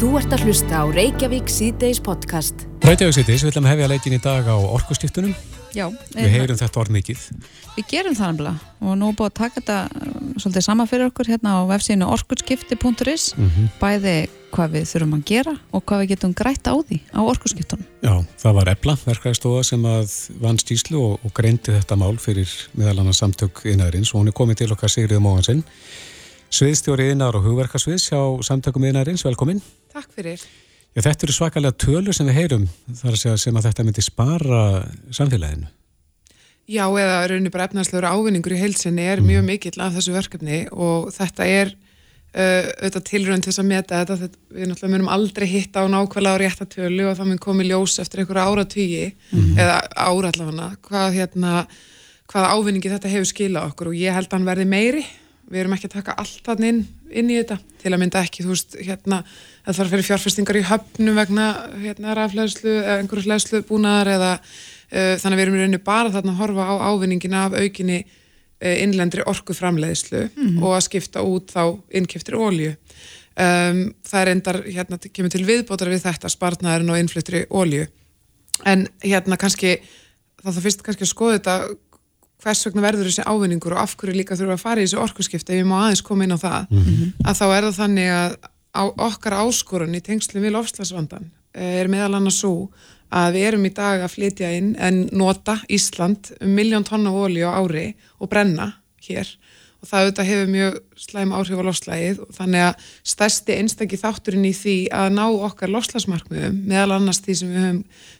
Þú ert að hlusta á Reykjavík síðdeis podcast. Reykjavík síðdeis, við ætlum að hefja leikin í dag á orkustiftunum. Já. Við heyrum þetta orð mikið. Við gerum það náttúrulega og nú er búin að taka þetta uh, svolítið sama fyrir okkur hérna á vefsíðinu orkurskipti.is mm -hmm. bæði hvað við þurfum að gera og hvað við getum grætt á því á orkurskiptunum. Já, það var Ebla, verkvæðstofa sem að vann stíslu og, og greindi þetta mál fyrir meðal annars samtök innæðurins og hún er komið til okkar Sigriður Móhansson sviðstjóri innar og hugverkarsviðs hjá samtökum innæðurins, velkomin. Takk fyrir. Já, þetta eru svakalega tölur sem við heyrum þar að segja sem að þetta myndi spara samfélaginu. Já, eða raunir bara efnarslegur ávinningur í heilsinni er mm. mjög mikill af þessu verkefni og þetta er uh, auðvitað tilrönd til þess að meta þetta, þetta við náttúrulega munum aldrei hitta á nákvæmlega á réttatölu og það mun komið ljós eftir einhverja áratvíi mm. eða áratláfana hvað, hérna, hvað ávinningi þetta hefur skilað okkur og ég held að hann verði meiri við erum ekki að taka allt þannig inn, inn í þetta til að mynda ekki, þú veist, hérna það þarf að fyrir fjárfestingar í höfnum vegna hérna rafleðslu eða einhverju hlæðslu búnaðar eða uh, þannig að við erum í rauninu bara þarna að horfa á ávinningina af aukinni uh, innlendri orkuframleðslu mm -hmm. og að skipta út þá innkjöftir ólju um, það er endar, hérna, kemur til viðbótar við þetta spartnaðurinn og innfluttri ólju en hérna kannski þá það fyrst kannski að skoða þetta hvers vegna verður þessi ávinningur og af hverju líka þurfa að fara í þessi orkuskipta ef ég má aðeins koma inn á það mm -hmm. að þá er það þannig að á okkar áskorun í tengslu við lofslagsvandan er meðal annars svo að við erum í dag að flytja inn en nota Ísland um miljón tonna ólí á ári og brenna hér og það auðvitað hefur mjög slæm áhrif á lofslægið og þannig að stærsti einstakki þátturinn í því að ná okkar lofslagsmarkmiðum meðal annars því sem við höfum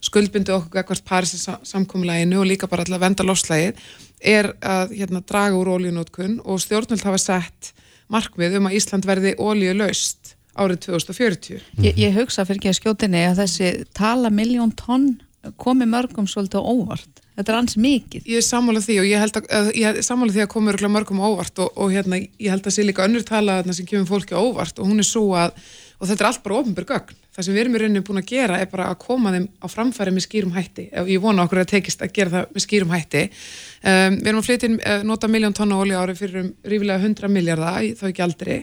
skuldbundu okkur ekkert Parísins samkomlæginu og líka bara alltaf venda lofslægið er að hérna, draga úr ólíunótkun og stjórnvöld hafa sett markmið um að Ísland verði ólíu laust árið 2040. Ég, ég hugsa fyrir ekki að skjótinni að þessi tala miljón tonn komi mörgum svolítið óvart. Þetta er ans mikið. Ég er sammálað því og ég held að, ég sammálað því að komi mörgum óvart og, og hérna ég held að sé líka önnur tala sem kemur fólki óvart og hún er svo að, og þetta er allt bara ofnbjörg gögn. Það sem við erum í rauninu búin að gera er bara að koma þeim á framfæri með skýrum hætti. Ég vona okkur að tekist að gera það með skýrum hætti. Um, við erum að flytja uh, nota miljón tonna olí ári fyrir um rífilega 100 miljardar, þá ekki aldrei.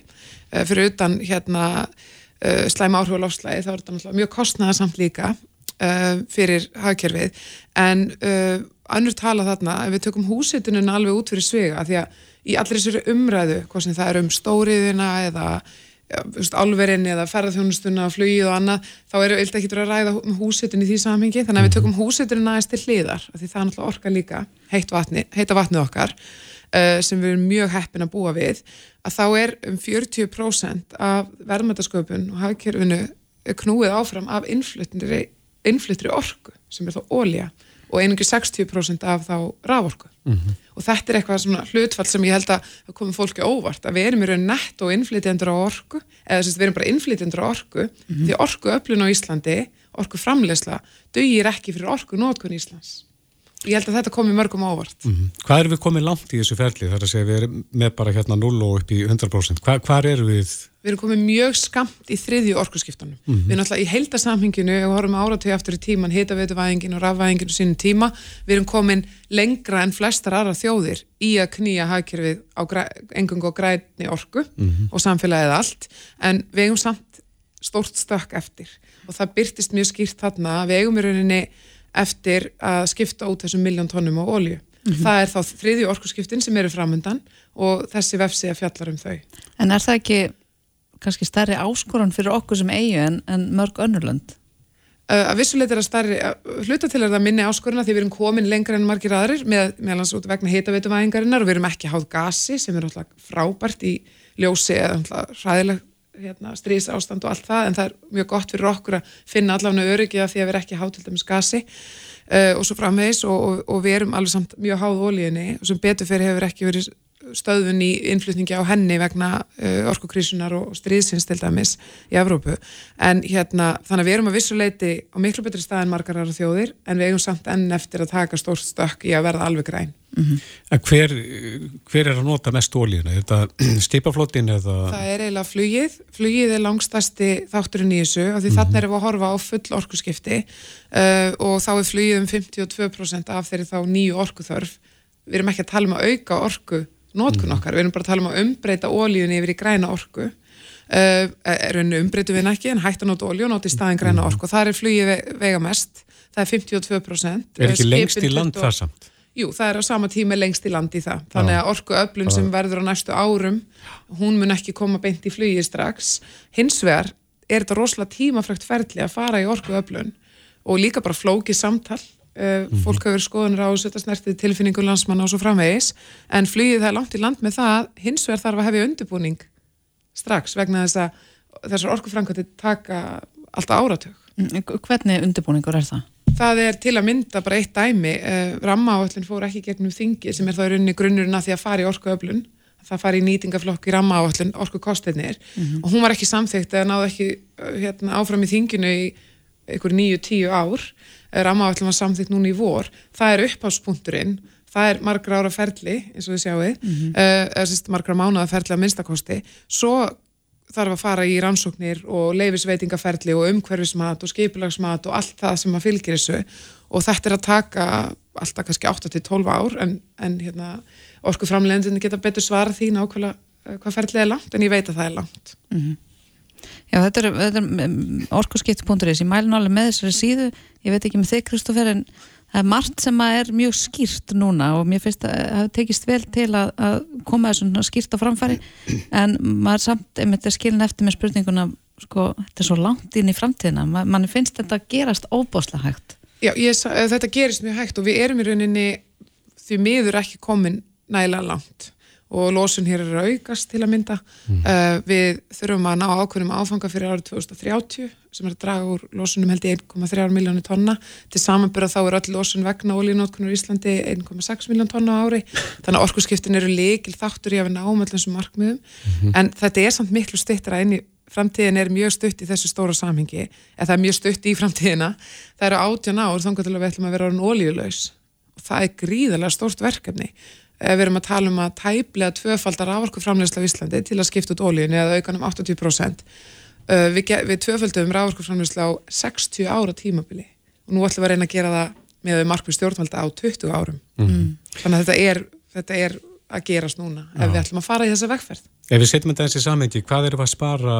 Uh, fyrir utan hérna, uh, slæma áhrif á lofslægi, þá er þetta mjög kostnæðarsamt líka fyrir hagkerfið. En annur tala þarna, ef við tökum húsitununa alveg út fyrir svega, því að í allir þessari umræðu, hvað sem það er um stóriðina eða álverinn eða ferðarþjónustuna, flugið og annað þá eru eitthvað ekki að ræða um húsitin í því samhengi þannig að við mhm. tökum húsitinu næst til hliðar því það er náttúrulega orka líka heitt vatni, heita vatnið okkar uh, sem við erum mjög heppin að búa við að þá er um 40% af verðmættasköpun og hafkerfinu knúið áfram af innfluttri orku sem er þá ólja og einungi 60% af þá raforku mm -hmm. og þetta er eitthvað svona hlutfall sem ég held að komi fólki óvart að við erum í raun nett og innflytjendur á orku eða þess að við erum bara innflytjendur á orku mm -hmm. því orku öflun á Íslandi orku framlegsla dögir ekki fyrir orku nótkun Íslands ég held að þetta komi mörgum óvart mm -hmm. Hvað er við komið langt í þessu ferli þar að segja við erum með bara hérna 0 og upp í 100% Hva, hvað er við við erum komið mjög skamt í þriðju orkurskiptunum. Mm -hmm. Við erum alltaf í heildasamhenginu og horfum áratöyu aftur í tíman, hitaveituvæðingin og rafvæðingin og sínum tíma. Við erum komin lengra en flestar aðra þjóðir í að knýja hagkerfið á engung og græni orku mm -hmm. og samfélagið allt, en við eigum samt stórt stökk eftir og það byrtist mjög skýrt þarna að við eigum í rauninni eftir að skipta út þessum miljón tónum á ólju. Mm -hmm. Það er þá þriðju orkurskiptin sem eru framöndan og þessi vefsi að fjallar um þau. En er það ekki kannski stærri áskorun fyrir okkur sem eigu en, en mörg önnurlönd? Uh, að vissuleit er að stærri, hluta til er það minni áskoruna því við erum komin lengra en margir aðrir með, meðalans út vegna heitaveituvæðingarinnar og við erum ekki háð gasi sem er frábært í ljósi eða hræðileg hérna, strís ástand og allt það en það er mjög gott fyrir okkur að finna allavega öryggi af því að við erum ekki háð til dæmis gasi uh, og svo framvegs og, og, og við erum alveg samt mjög háð ólíðinni og sem betur fyrir hefur ekki verið stöðun í innflutningi á henni vegna uh, orkukrísunar og stríðsins til dæmis í Evrópu. En hérna þannig að við erum að vissuleiti á miklu betri stað en margar aðra þjóðir en við eigum samt enn eftir að taka stórt stökk í að verða alveg græn mm -hmm. En hver, hver er að nota mest ólíuna? Er þetta stipaflottin eða? Það er eiginlega flugið flugið er langstasti þátturinn í þessu af því mm -hmm. þannig erum við að horfa á full orkuskipti uh, og þá er flugið um 52% af þeirri þá nýju orkuþörf við erum ekki að tala um að auka orku nótkun mhm. okkar, við erum bara að tala um að umbreyta ólíðunni yfir í græna orku uh, er unni umbreytu við ekki en hægt að nota olju og nota í staðin græna Mhm. orku og það er flugið ve vega mest það er 52% Er ekki lengst í land 20 það samt? Jú, það er á sama tími lengst í landi það. Þannig að orku öflun sem verður á næstu árum, hún mun ekki koma beint í flugi strax. Hins vegar er þetta rosalega tímafrækt ferli að fara í orku öflun og líka bara flókið samtal. Uh, Fólk hefur skoðunir á þessu, þetta snertið tilfinningu landsmanna og svo framvegis, en flugið það er langt í land með það, hins vegar þarf að hefja undirbúning strax vegna þess að þessar orkuframkvæmdi taka alltaf áratug. Mm, Hvernig undirbúningur er það? Það er til að mynda bara eitt dæmi, uh, rammaáallin fór ekki gegnum þingi sem er þá í rauninni grunnurinn að því að fara í orkuöflun, það fari í nýtingaflokk í rammaáallin orkukostinir og hún var ekki samþykkt eða náði ekki uh, hérna, áfram í þinginu í einhver nýju, tíu ár, uh, rammaáallin var samþykkt núna í vor, það er uppháspunkturinn, það er margra ára ferli eins og við sjáum, mm uh, eða sérst margra mánuða ferli að minnstakosti, svo þarf að fara í rannsóknir og leifisveitingaferli og umhverfismat og skipulagsmat og allt það sem að fylgir þessu. Og þetta er að taka alltaf kannski 8-12 ár en, en hérna, orku framlegðin geta betur svara því nákvæmlega eh, hvað ferlið er langt en ég veit að það er langt. Já, þetta er, er orkuskipti.is, ég mæli nálega með þessari síðu, ég veit ekki með þig Kristoffer en það er margt sem er mjög skýrt núna og mér finnst að það tekist vel til að, að koma þessu skýrt á framfæri. En maður samt er skilin eftir með spurninguna sko, þetta er svo langt inn í framtíðina. Ma, mann finnst þetta að gerast óbáslega hægt. Já, ég, eh, þetta gerist mjög hægt og við erum í rauninni því miður ekki komin nægilega langt og losun hér er að aukast til að mynda. Uh, við þurfum að ná ákveðnum áfanga fyrir árið 2030 sem er að draga úr losunum held í 1,3 miljónu tonna. Til samanbyrða þá er öll losun vegna ólínótkunar í Íslandi 1,6 miljón tonna á ári. Þannig að orkuskiptin eru líkil þáttur í að við náum öllum þessum markmiðum. En þetta er samt miklu stuttra inn í framtíðin er mjög stutt í þessu stóra samhengi eða það er mjög stutt í framtíðina það eru átján ár þangar til að við ætlum að vera orðin ólíulegs og það er gríðarlega stórt verkefni við erum að tala um að tæplega tvöfaldar rávorkuframleysla á Íslandi til að skipta út ólíunni eða aukan um 80% Eh, við, við tvöfaldum rávorkuframleysla á 60 ára tímabili. Og nú ætlum við að reyna að gera það með markmið stjórnvalda á 20 árum. Þannig að þetta er, þetta er að gerast núna ef við ætlum að fara í þessa vegferð. Ef við setjum þetta eins í samhengi, hvað erum við að spara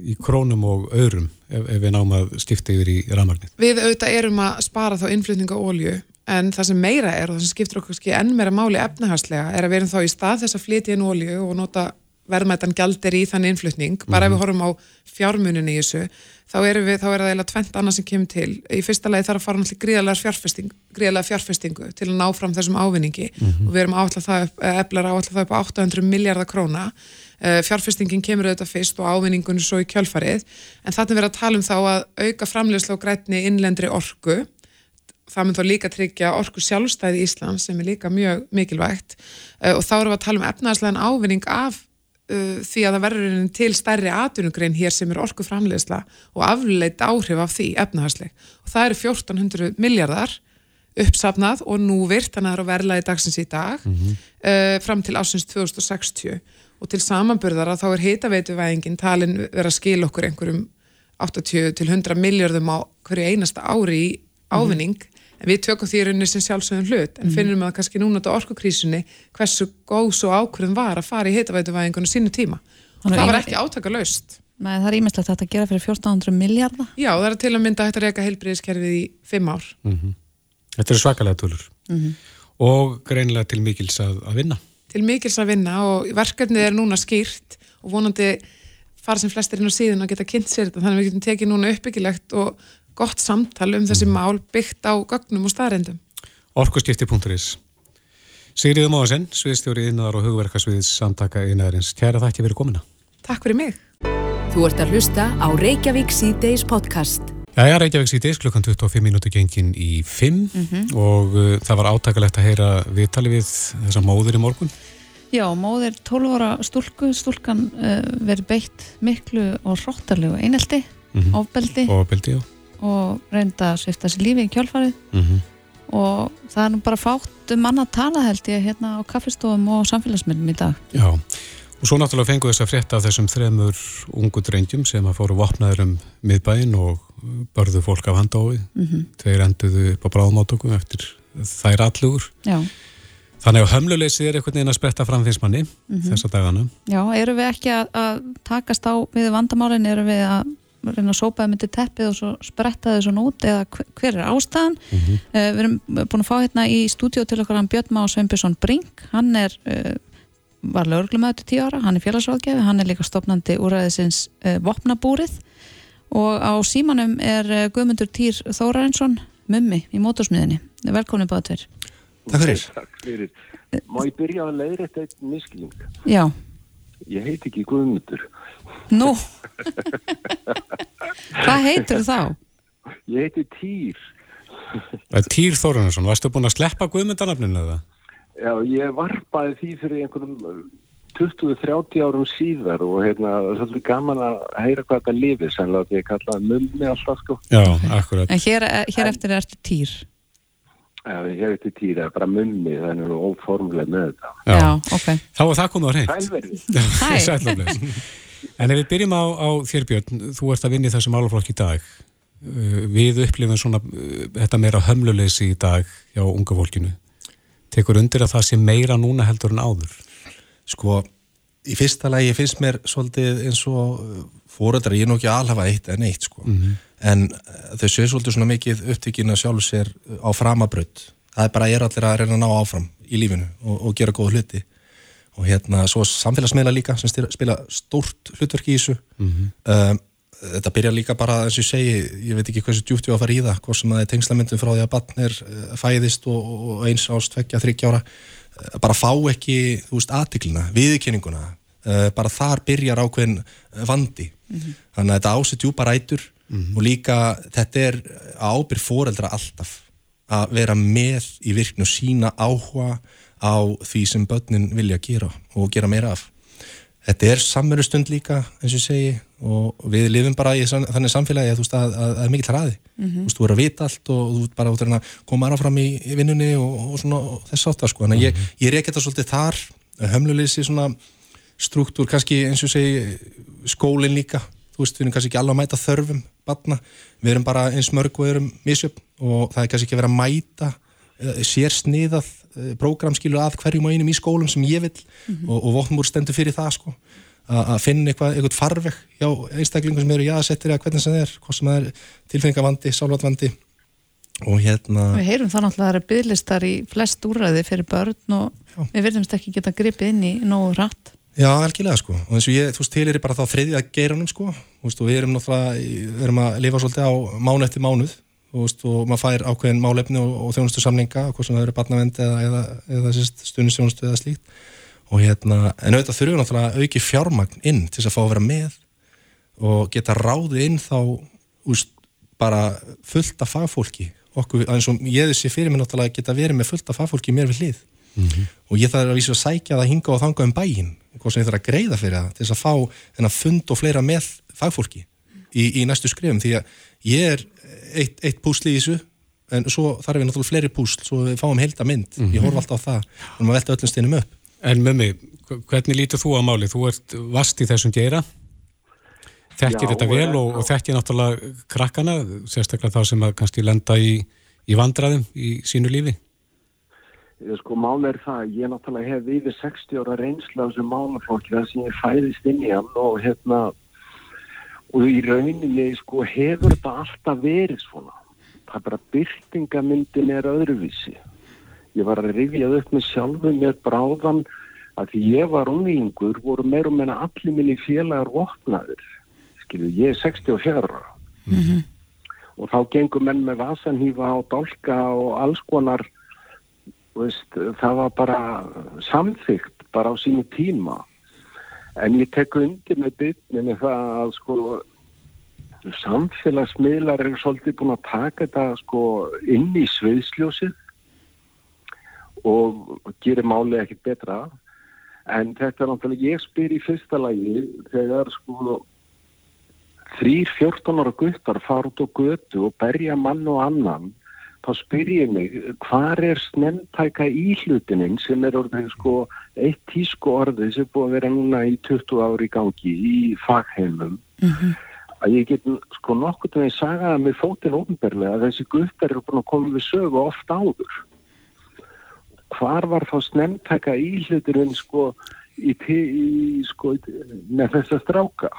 í krónum og öðrum ef, ef við náum að skipta yfir í rafmagnir? Við auðvitað erum að spara þá innflutninga ólju en það sem meira er og það sem skiptir okkur kannski enn meira máli efnahagslega er að við erum þá í stað þess að flytja inn ólju og nota verðmættan gjaldir í þann innflutning. Bara ef við horfum á fjármunin í þessu þá, erum við, þá er það eiginlega tvent annað sem kemur til. Í fyrsta lagi þarf að fara náttúrulega gríðalega fjárfesting, fjárfestingu til að ná fram þessum ávinningi. Og við erum það eh, eflar áallega það upp á 800 miljardar króna. Eh, fjárfestingin kemur auðvitað fyrst og ávinningunni svo í kjölfarið. En þetta er verið að tala um þá að auka framlegslu og grætni innlendri orku það mun þá líka tryggja orku sjálfstæði Íslands sem er líka mjög mikilvægt. Uh, og þá erum við að tala um efnaðslegan ávinning af uh, því að það verður til stærri atvinnugrein hér sem er orku framlegsla og afleitt áhrif af því efnaðsleg og það eru 1400 miljardar uppsafnað og núvirt þannig að það er á verðlaði dagsins í dag uh, fram til ásins 2060 og til samanburðar að þá er hitaveituvæðingin talin vera að skila okkur einhverjum 80 til 100 miljardum á hverju einasta ári í ávinning. en við tökum því rauninni sem sjálfsögum hlut en finnum að kannski núna þetta orkukrísunni hversu góð svo ákvörðum var að fara í hitaveituvæðingunum sínu tíma. Og það var ekki átaka Nei, það er ímestlegt þetta að gera fyrir 1400 miljardar Já, það er til að mynda að reyka heilbriðiskerfið í fimm ár. Þetta eru svakalega tölur. Og greinilega til mikils að, að vinna. til mikils að vinna og verkefnið er núna skýrt og vonandi fara sem flestir inn á síðan að geta kynnt sér þetta. Þannig að við getum tekið núna uppbyggilegt og gott samtal um þessi mál byggt á gögnum og staðrendum. Orkuskipti.is Sigriður Móðasen, sviðstjóri innar og hugverkasviðis samtaka innarins. Kæra þakki fyrir komina. Takk fyrir mig. Þú ert að hlusta á Reykjavík C-Days podcast. Jæja, Reykjavík síðdeis klukkan 25 minúti gengin í 5 og uh, það var átakalegt að heyra viðtali við þessa móður í morgun. Já, móðir 12 ára stúlku stúlkan uh, verið beitt miklu og hróttarlegu einelti ofbeldi og bildi, já. Og reynda að svifta sér lífi í kjálfarið Mm og það er nú bara fátt um manna að tala held ég hérna á kaffestofum og samfélagsmiðlum í dag. Já, og svo náttúrulega fengu þess að frétta af þessum þremur ungu drengjum sem að fóru vopnaður um miðbæinn og börðu fólk af handói. Mm Þeir enduðu upp á bráðmáttöku eftir þær allugur. Já, Þannig að hömluleysið er einhvern veginn að spretta fram finnst manni mm -hmm. þessa dagana. Já, eru við ekki að, að takast á við vandamálinn, eru við að reyna að sópa það myndi teppið og svo spretta þau svo nút eða hver er ástæðan mm -hmm. uh, við erum búin að fá hérna í stúdíu til okkar hann Björn Má Sveinbjörnsson Brink hann er, uh, var lögurglumöðu til tíu ára, hann er félagsráðgefi hann er líka stopnandi úræðisins uh, Vopnabúrið og á símanum er Guðmundur Týr Þórarinsson mummi í mótorsmiðinni velkomin báða tver Takk fyrir. Takk fyrir. Má ég byrja að leiðra þetta eitt miskling? Já. Ég heit ekki Guðmundur. Nú? Hvað heitur þá? Ég heiti Týr. Týr Þórunarsson, varstu búin að sleppa Guðmundanafninu eða? Já, ég varpaði því fyrir einhvernum 20-30 árum síðar og hérna, það er svolítið gaman að heyra hvað þetta lifir, sannlega að ég kallaði mummi alltaf sko. Já, akkurat. En hér, hér eftir er þetta Týr? Já, ég hef eitthvað týra, bara mummi, þannig að það er óformlega með þetta. Já, Já ok. Þá er það komið á reynd. Sælverði. Sælverði. En ef við byrjum á, á þér Björn, þú ert að vinna í þessum álaflokk í dag. Uh, við upplifum svona uh, þetta meira hömluleysi í dag hjá unga fólkinu. Tekur undir að það sé meira núna heldur en áður? Sko, í fyrsta lagi finnst mér svolítið eins og fóröldar, ég er nú ekki alhafa eitt en eitt sko. Mm -hmm en þau séu svolítið svona mikið upptíkin að sjálf sér á framabraut það er bara, ég er allir að reyna að ná áfram í lífinu og, og gera góð hluti og hérna, svo samfélagsmiðla líka sem spila stórt hlutverk í þessu mm -hmm. um, þetta byrja líka bara eins og ég segi, ég veit ekki hversu djúpt ég á að fara í það, hvort sem það er tengslamyndum frá því að barn er eh, fæðist og, og eins ást, tveggja, þryggjára bara fá ekki, þú veist, aðtiklina viðkenninguna, uh, bara þar byrjar ákveðin vandi mm -hmm. þannig að þetta ásett djúpa rætur mm -hmm. og líka þetta er ábyrg fóreldra alltaf að vera með í virknu sína áhuga á því sem börnin vilja gera og gera meira af. Þetta er samverðustund líka eins og ég segi og við lifum bara í þannig samfélagi að það er mikið hraði. Mm -hmm. þú verður að vita allt og þú bara út að koma aðrafram í, í vinnunni og, og, og þess áttar sko. Þannig að mm -hmm. ég, ég er ekkert að svolítið þar hömluleysi svona struktúr kannski eins og segi skólinn líka. Þú veist, við erum kannski ekki alveg að mæta þörfum batna, við erum bara eins mörg og erum misjöfn og það er kannski ekki að vera að mæta sér sniðað uh, prógramskilu að hverjum og einum í skólum sem ég vil mm -hmm. og, og votnum úr stendur fyrir það sko. Að finna eitthvað, eitthvað farveg hjá einstaklingum sem eru jáðsettir eða hvernig sem það er hvort sem það er tilfengavandi, sálvatvandi og hérna Við heyrum það náttúrulega að það eru bygglistar í flest úrræði fyrir börn og Já. við verðumst ekki geta gripið inn í nógu rætt Já, algjörlega sko. Og eins og ég, þú veist, til er bara þá þriðja geiranum sko. Veist, og við erum náttúrulega, við erum að lifa svolítið á mánu eftir mánuð veist, og maður fær ákveðin málefni og, og þjónustu samlinga, hvort sem það eru barnavend eða, eða, eða, stundistjónustu eða slíkt. Og hérna, en auðvitað þurfum við náttúrulega auki fjármagn inn til þess að fá að vera með og geta ráðið inn þá, úst, bara fullt af fagfólki. Okkur, eins og ég þessi fyrir mig náttúrulega geta verið með fullt af fagfólki mér við hlið. Mm -hmm. og ég þarf að vísa að sækja það hinga og þanga um bæinn hvort sem ég þarf að greiða fyrir það til þess að fá þennan fund og fleira með fagfólki í, í næstu skrifum því að ég er eitt, eitt púsli í þessu en svo þarf við náttúrulega fleiri púsl svo við fáum heilda mynd, mm -hmm. ég horf alltaf á það. Og maður velta öllum steinum upp. En mömmi, hvernig lítur þú á máli? Þú ert vast í þessum gera þekkir þetta vel og, og þekkir náttúrulega krakkana, sérstaklega þá sem að kannski lenda í, í vandraðum í sínu lífi? Sko mál er það, ég náttúrulega hef yfir 60 ára reynsla á þessum málaflokki þar sem ég fæðist inn í hann og hérna og í rauninni sko hefur þetta alltaf verið svona. Það er bara byrtingamyndin er öðruvísi. Ég var að rifjað upp með sjálfum mér bráðan að því ég var unningur voru meir og meina allir minni félagar vopnaður. Skilju, ég er 64 ára. Mm -hmm. Og þá gengur menn með vasanhýfa á dálka og alls konar veist, það var bara samþygt bara á sínu tíma en ég tek undir með bytninni það að sko samfélagsmiðlar er svolítið búin að taka þetta sko inn í sviðsljósið og gerir málið ekkert betra. En þetta er náttúrulega ég spyr í fyrsta lagi þegar sko þrýr fjórtonar guttar fara út á götu og berja mann og annan þá spyr ég mig, hvað er snemntæka íhlutininn sem er orðið sko eitt tísku orðið sem búið að vera núna í 20 ári gangi í fagheimum mm -hmm. að ég get sko nokkur til að ég sagða með fótinn ofnberlega að þessi guttar eru búin að koma við sögu oft áður hvar var þá snemntaka íhluturinn sko, í, í, sko, með þess að stráka.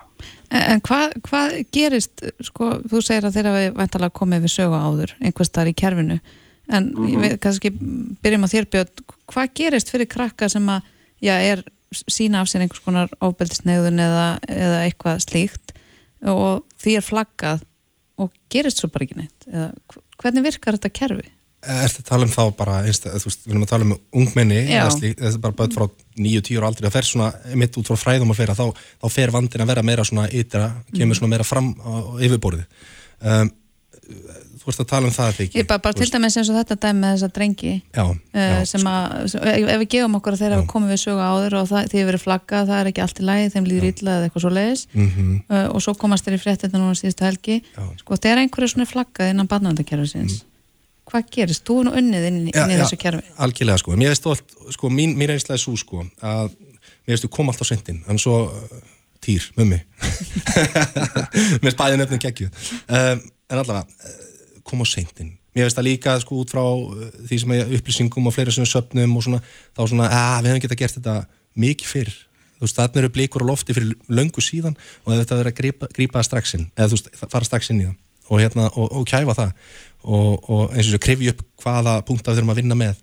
En, en hvað, hvað gerist sko, þú segir að þeirra við væntalega komið við sögu áður, einhvers þar í kerfinu. En mm -hmm. veit kannski byrjum á þér Björn, hvað gerist fyrir krakka sem að, já, er sína af sér einhvers konar ofbeldisneiðun eða, eða eitthvað slíkt? Og því er flaggað og gerist svo bara ekki neitt? Eða, hvernig virkar þetta kerfi? Er þetta að tala um þá bara, einsta, þú veist, við erum að tala um ungmenni, þetta er bara bætt frá 9-10 ára aldrei, það fer svona mitt út frá fræðum og fleira, þá, þá fer vandin að vera meira svona ytra, kemur mm. svona meira fram á yfirborðið. Um, þú veist að tala um það ekki. Ég bara, bara til dæmis eins og þetta dæmi með þessa drengi, já, uh, já, sem að, ef við gefum okkur að þeirra komum við sögu áður og það, því við erum flaggað, það er ekki allt í lægi, þeim líður illa eða eitthvað svo leiðis mm -hmm. uh, og svo komast þeir í fréttina núna síðustu helgi, já. sko þegar hvað gerist? Þú er nú unnið inn, í þessu kerfi. Algjörlega sko, mér veist allt, sko, mín, mín einslega er svo sko að mér veist þú kom alltaf sendin, en svo uh, týr, mummi. Mér spæði nefnum kekkju um, en allavega, uh, kom á sendin mér veist það líka sko út frá uh, því sem er upplýsingum og fleira svona söpnum og svona, þá svona, að við hefum geta gert þetta mikið fyrr, þú veist, þarna eru blíkur á lofti fyrir löngu síðan og þetta verður að grípa, grípa strax inn, eða þú veist, fara strax inn í það og, hérna, og, og kæfa það og, og eins og þess að krifja upp hvaða punkt að þurfum að vinna með.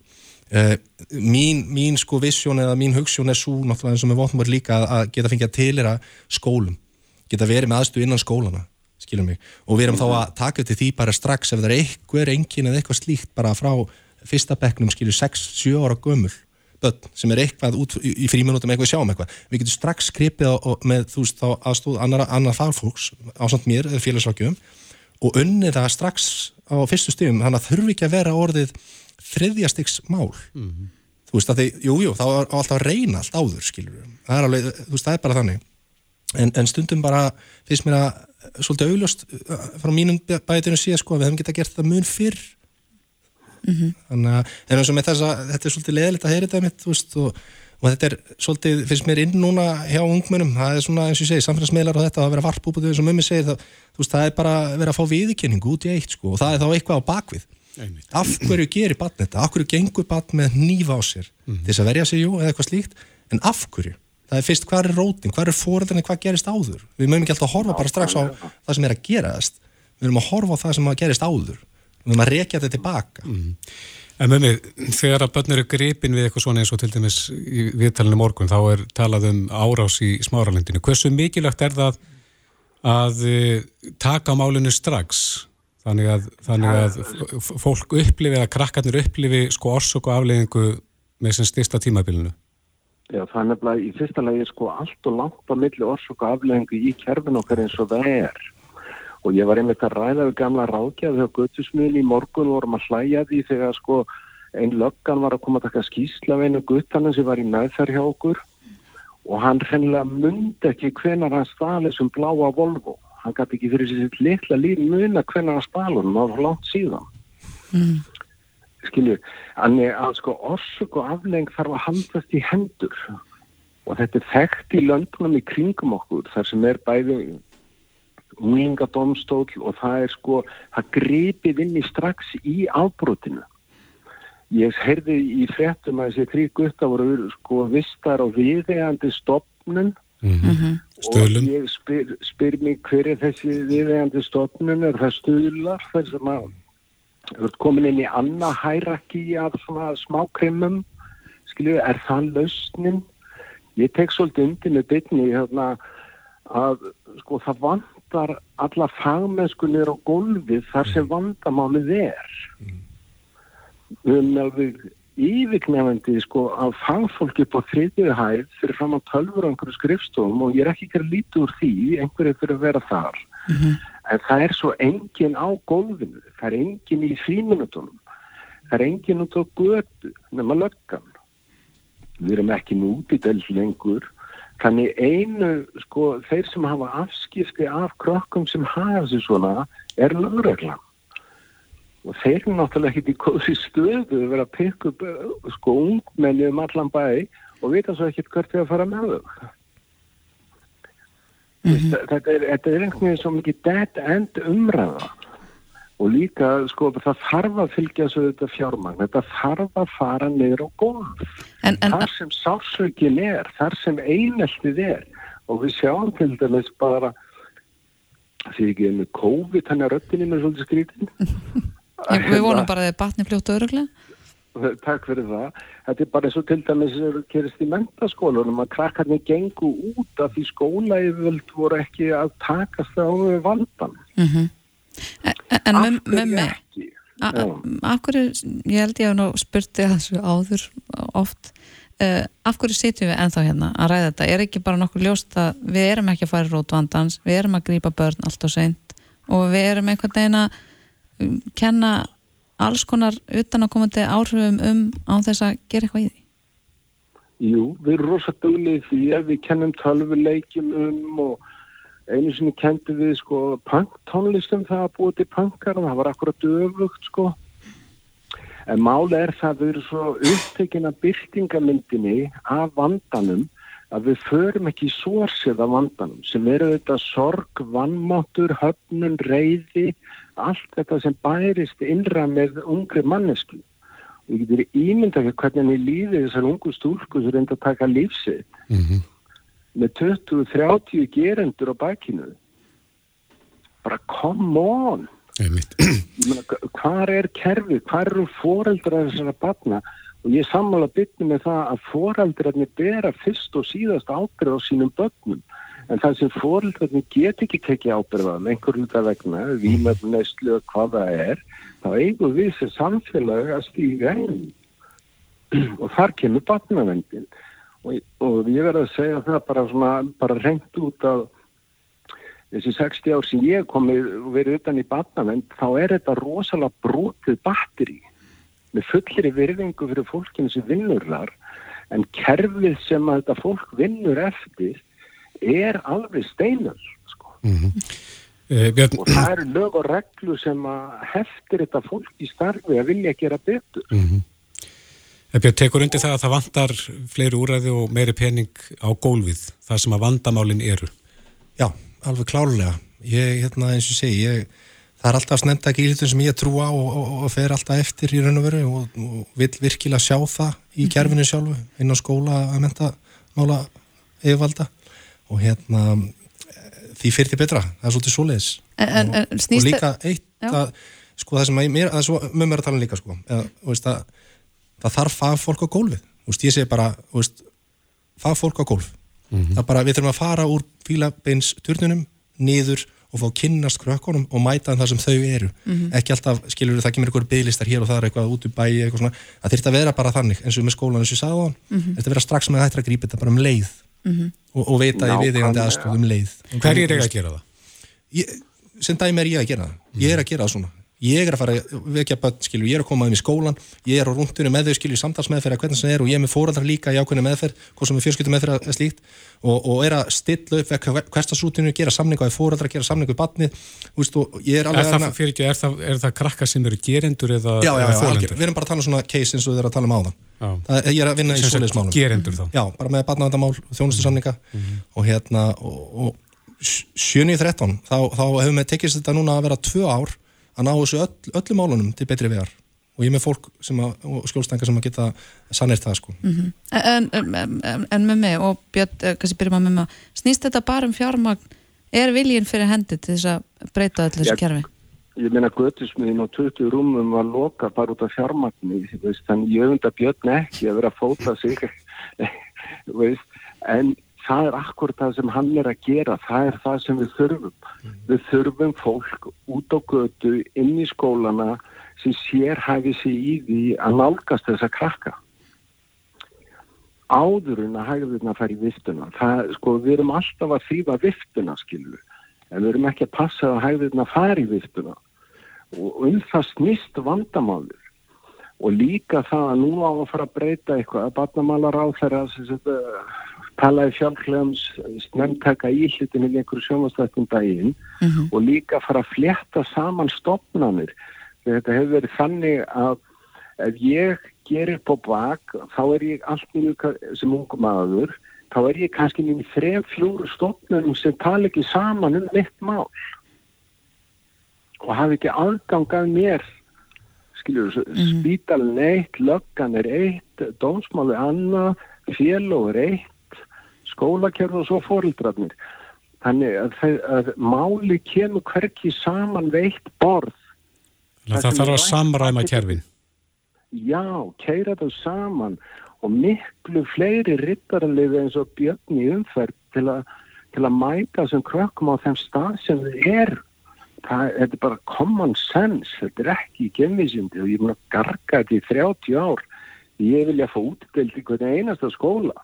Uh, mín, mín sko vissjón eða mín hugssjón er svo náttúrulega eins og með votnum líka að geta fengið að tilera skólum, geta verið með aðstu innan skólana, skilum mig. Og við erum þá að taka til því bara strax ef það er eitthvað engin eða eitthvað slíkt bara frá fyrsta bekknum, skilju 6-7 ára gömul börn sem er eitthvað út í fríminútum eitthvað sjáum eitthvað, við getum strax skripið með þú veist þá aðstóð annar, annar fagfólks á samt mér eða félagsvákjum og unnið það strax á fyrstu stífum, þannig að þurfi ekki að vera orðið þriðjastiks mál mm -hmm. þú veist að því, jújú, jú, þá er alltaf að reyna allt áður, skilur það er alveg, þú veist, það er bara þannig en, en stundum bara, finnst mér að svolítið augljóst uh, frá mínum bætinu síðan, sko, við hefum getað gert það mun fyrr mm -hmm. þannig að, en eins og með þess að þetta er svolítið leðilegt að heyra þetta mitt, þú veist, og og þetta er svolítið, finnst mér inn núna hjá ungmennum, það er svona eins og ég segi samfélagsmiðlar og þetta að vera varp út eins og mummi segir það, veist, það er bara að vera að fá viðkynningu út í eitt sko. Og það er þá eitthvað á bakvið Einmitt. af hverju gerir batn þetta, af hverju gengur batn með nýfa á sér, mm. þess að verja sig jú eða eitthvað slíkt, en af hverju? Það er fyrst hvað er róting, hvað er fóröldinni, hvað gerist áður? Við mögum ekki alltaf að horfa bara strax á það sem er að gerast, við að að. En mig, þegar að börn eru gripin við eitthvað svona eins og til dæmis í viðtalinu morgun, þá er talað um árás í smáralendinu. Hversu mikilvægt er það að eh, taka málinu strax? Þannig að, þannig að fólk upplifi, eða krakkarnir upplifi sko orsök og afleggingu með sem styrsta tímabilinu? Já, það er nefnilega í fyrsta lagi sko allt og langt á milli orsök og afleggingu í kerfin okkar eins og það er og ég var einmitt að ræða við gamla rákjað þegar guttusmiðin í morgun vorum að hlæja því þegar sko einn löggan var að koma að taka skýsla við einu guttanin sem var í meðferð hjá okkur. Og hann reynilega myndi ekki hvenar hann stali sem bláa Volvo. Hann gæti ekki fyrir sér litla líf muna hvenar hann stali hann var langt síðan. Mm. skilju þannig að sko orsök og afleng þarf að handast í hendur. Og þetta er þekkt í löndunum í kringum okkur þar sem er bæði úlingadómstól og það er sko, það gripið inn í strax í ábrotinu. Ég heyrði í frettum að þessi þrý gutta voru sko vistar á viðegandi stopnun mm -hmm. og ég spyr, spyr mér hver er þessi viðegandi stopnun, er það stuðlar þar sem að þú ert komin inn í annað hærakki af svona smákrimum, skilju, er það lausnin? Ég tek svolítið undir með bytni hérna að sko það vann vantar alla fagmennskunir á gólfið þar sem vandamálið er. Mm. við erum alveg yfirknefandi sko að fagfólki på þriðju hæð fyrir fram á tölfur á einhverju skrifstofum og ég er ekki ekki að líti úr því einhverju fyrir að vera þar. Mm -hmm. en það er svo engin á gólfinu það er engin í fríminutunum það er engin út á götu nema löggan. Við erum ekki núti del lengur Þannig einu, sko, þeir sem hafa afskipti af krokkum sem hafa þessu svona er lögreglan. Og þeir eru náttúrulega ekki í góðsi stöðu að vera að pekka upp, sko, ungmenni um allan bæ og vita svo ekkert hvert við að fara með þau. Mm -hmm. Þetta er, er einhvern veginn svo mikið dead end umræða og líka sko það þarf að fylgja svo þetta fjármagn, þetta þarf að fara niður á en, þar sem sársökin er, þar sem eineltið er. Og við sjáum til dæmis bara því ekki með COVID hann er röttinni með svolítið skrítin við vonum bara að þið batni fljótt og öruglega. takk fyrir það. Þetta er bara eins og til dæmis sem gerist í mentaskólunum að krakkarnir gengu út af því skólaeyföld voru ekki að takast á við vandan Mm En, en Af með, hverju með mig, ekki? a- Já. af hverju, ég held ég að nú spurti þessu áður oft, uh, af hverju sitjum við ennþá hérna að ræða þetta? Er ekki bara nokkuð ljóst að við erum ekki að fara í rót vandans, við erum að grípa börn allt og seint og við erum einhvern veginn að um, kenna alls konar utan að komandi áhrifum um á þess að gera eitthvað í því? Jú, við erum rosa duglega því að við kennum tölvuleikjum um og einu sinni kendum við sko punktónlistum það að búið til punkar og það var akkurat öfugt sko. En máli er það að við erum svo upptekinn af byrtingamyndinni af vandanum að við förum ekki í sórsið af vandanum sem eru þetta sorg, vannmáttur, höfnun, reyði, allt þetta sem bærist innra með ungri mannesku. Og ég getur ímynda ekki hvernig henni líði þessar ungu stúlku sem reynda að taka lífsið Mhm. Með 20-30 gerendur á bakinu. Bara come on! Hvað er kerfið, hvað eru foreldrar þessara batna og ég sammála bytni með það að foreldrarnir bera fyrst og síðast ábyrð á sínum börnum. En það sem foreldrarnir get ekki tekið ábyrð á einhver hluta vegna, vímöfn neyslu og hvað það er, þá eigum við sem samfélag að stíga inn. Og þar kemur batnavendin og, og ég verði að segja það bara svona, bara reynd út að þessi 60 ár sem ég og verið utan í batnavend þá er þetta rosalega brotið batteri með fullri virðingu fyrir fólkinu sem vinnur þar en kerfið sem að þetta fólk vinnur eftir er alveg steinar sko. Eh, Björn, og það eru lög og reglu sem að heftir þetta fólk í starfi að vilja gera betur. Eh, Björn tekur undir það að það vantar fleiri úræði og meiri pening á gólfið, það sem að vandamálin eru. Já, alveg klárulega. Ég, hérna, eins og ég segi, ég, það er alltaf snemda ekki ílutun sem ég trúa og, og, og fer alltaf eftir í raun og veru og, og vil virkilega sjá það í kerfinu sjálfu, inn á skóla að menta mála yfirvalda. Og hérna því fyrir því betra, það er svolítið svoleiðis. En, en, en og snýst líka eitt að, sko það sem að mér, það er svo með mér að tala um líka sko, eða, þú veist, að, það þarf fagfólk á gólfið, þú veist, ég segi bara þú veist, fagfólk á gólf. Það er bara, við þurfum að fara úr fílabeins turnunum, niður og fá að kynnast krökkunum og mæta það sem þau eru. Ekki alltaf, skilur það kemur einhver bygglistar hér og það er eitthvað út í bæi eitthvað svona, það þurft að vera bara þannig eins og með skólan eins og ég sagði á hann, þetta vera strax með þetta að grípa þetta bara um leið og, og veita í viðeigandi Nákvæmlega. aðstóð um leið. Hverjir eiga að gera það? ég, sem dæmi er ég að gera það. Ég er að gera það svona ég er að fara að vekja börn, skilju, ég er að koma þeim í skólan ég er á rúndunum með þau, skilju, samtalsmeðferð hvernig sem er og ég er með fóraldrar líka í ákveðinu meðferð hvort sem er fjölskyldum meðferð eða slíkt og, og er að stilla upp hverstasútinu gera samningu á fóraldrar, gera samningu í barnið úst, og ég er Er alveg það, fyrir ekki, er það, er það krakka sem eru gerendur eða, algjör, við erum bara að tala um svona case eins og þið er að tala um áðan. Já. það, ég er að vinna í svoleiðismálum gerendur þá? já, bara með barnavendamál, þjónustu samninga og og, og 7.13 þá, þá hefur með tekist þetta núna að ná þessu öll, öllum málunum til betri vegar. Og ég er með fólk sem að, og skjólstængar sem að geta sannir það sko. En, en, en, en með mig og Björn, eh, kannski byrjum að með mig snýst þetta bara um fjármagn? Er viljinn fyrir hendi til þess að breyta allir þessu kerfi? ég meina göttusmiðin á 20 rúmum var loka bara út af fjármagni þú veist, þannig ég öfunda björn ekki að vera að fóta sig þú veist, en það er akkur það sem hann er að gera. Það er það sem við þurfum. Við þurfum fólk út á götu inn í skólana sem sér hæfi sig í því að nálgast þessa krakka. Áður en að hægðurna fara í viftuna. Það, sko, við erum alltaf að þýfa viftuna skilur en við erum ekki að passa að hægðurna fara í viftuna. Og um það snýst vandamálur og líka það að nú á að fara að breyta eitthvað. Að barnamálar á þeirra talaði sjálflegums snemntaka í hlutin í einhverju sjónvastættum daginn og líka fara að flétta saman stopnanir þetta hefur verið þannig að ef ég gerir på bak þá er ég allt mínu sem ungum maður þá er ég kannski mínu þrejum fjóru stopnunum sem tala ekki saman um mitt mál. Og hafi ekki aðgangað mér. Skiljur, mm -hmm. spítalinn eitt löggan er eitt, dómsmáli annað, félóð er eitt skólakerð og svo fórildræfnir þannig að, að, máli kemur hverki saman veitt borð. Það, það þarf að samræma kerfin. Já, keira það saman og miklu fleiri rittaralið eins og björn í umferð til að til að mæta sem krökkum á þeim stað sem þið er það, þetta er bara common sense þetta er ekki gemvísindi og ég er búin að garga þetta í 30 ár. Ég vilja fá útbild í hvernig einasta skóla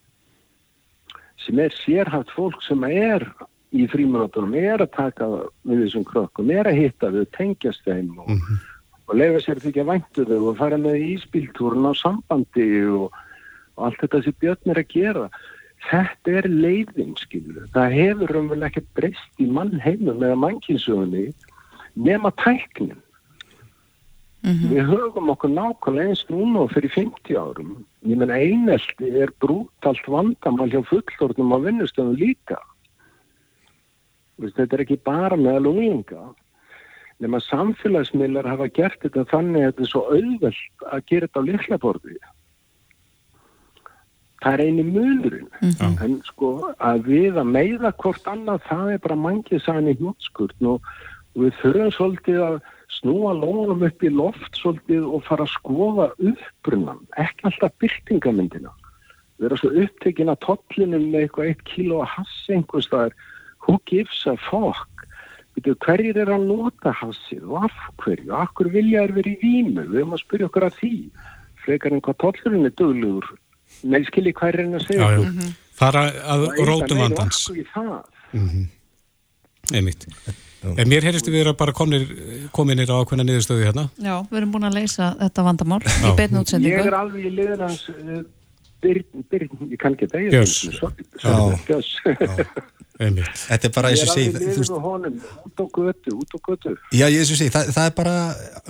sem er sérhaft fólk sem er í frímanóttunum, er að taka við þessum krökkum, er að hitta við tengjast þeim og, mm -hmm. og lefa sér því ekki að væntu þau og fara með í íspíltúrun á sambandi og, og allt þetta sem Björn er að gera þetta er leiðin, skilur. Það hefur umvel ekki breyst í mannheimum eða mannkynsögunni nema tæknin. Mm -hmm. Við höfum okkur nákvæmlega eins núna og fyrir 50 árum. Ég menna einelti er brútalt vandamál hjá fullornum á vinnustöðum líka. Þetta er ekki bara meðal úlinga. Nefn að samfélagsmiðlar hafa gert þetta þannig að þetta er svo auðvelt að gera þetta á liklaborðið það er eini munurinn mm -hmm. en sko að við að meiða hvort annað það er bara mangið sæni og, og við þurfum svolítið að snúa lónum upp í loft svolítið og fara að skoða uppbrunnan, ekki alltaf byrtingamindina við erum svo upptekinn að tollinum með eitthvað eitt kíló að hassi einhvers það er who gives a fuck hverjir er að nota hassið og af hverju, hverju vilja er verið í vímu við höfum að spyrja okkur að því frekar en hvað tollurinn er döglegur Nei, skilji hvað er að segja. Já. Mm -hmm. Fara að rótum vandans. Mm -hmm. Einmitt. En mér heyrstu við að bara komnir, kominir á ákveðna niðurstöðu hérna. Já, við erum búin að leysa þetta vandamál í beitn útsendingu. Ég er alveg í liðans uh, byrn, byrn, ég kann ekki það. Gjörs. Gjörs. Þetta er bara eins og segi. Ég er alveg í liðan á honum, út á götu, út á götu. Já, ég eins og segi, það, það er bara,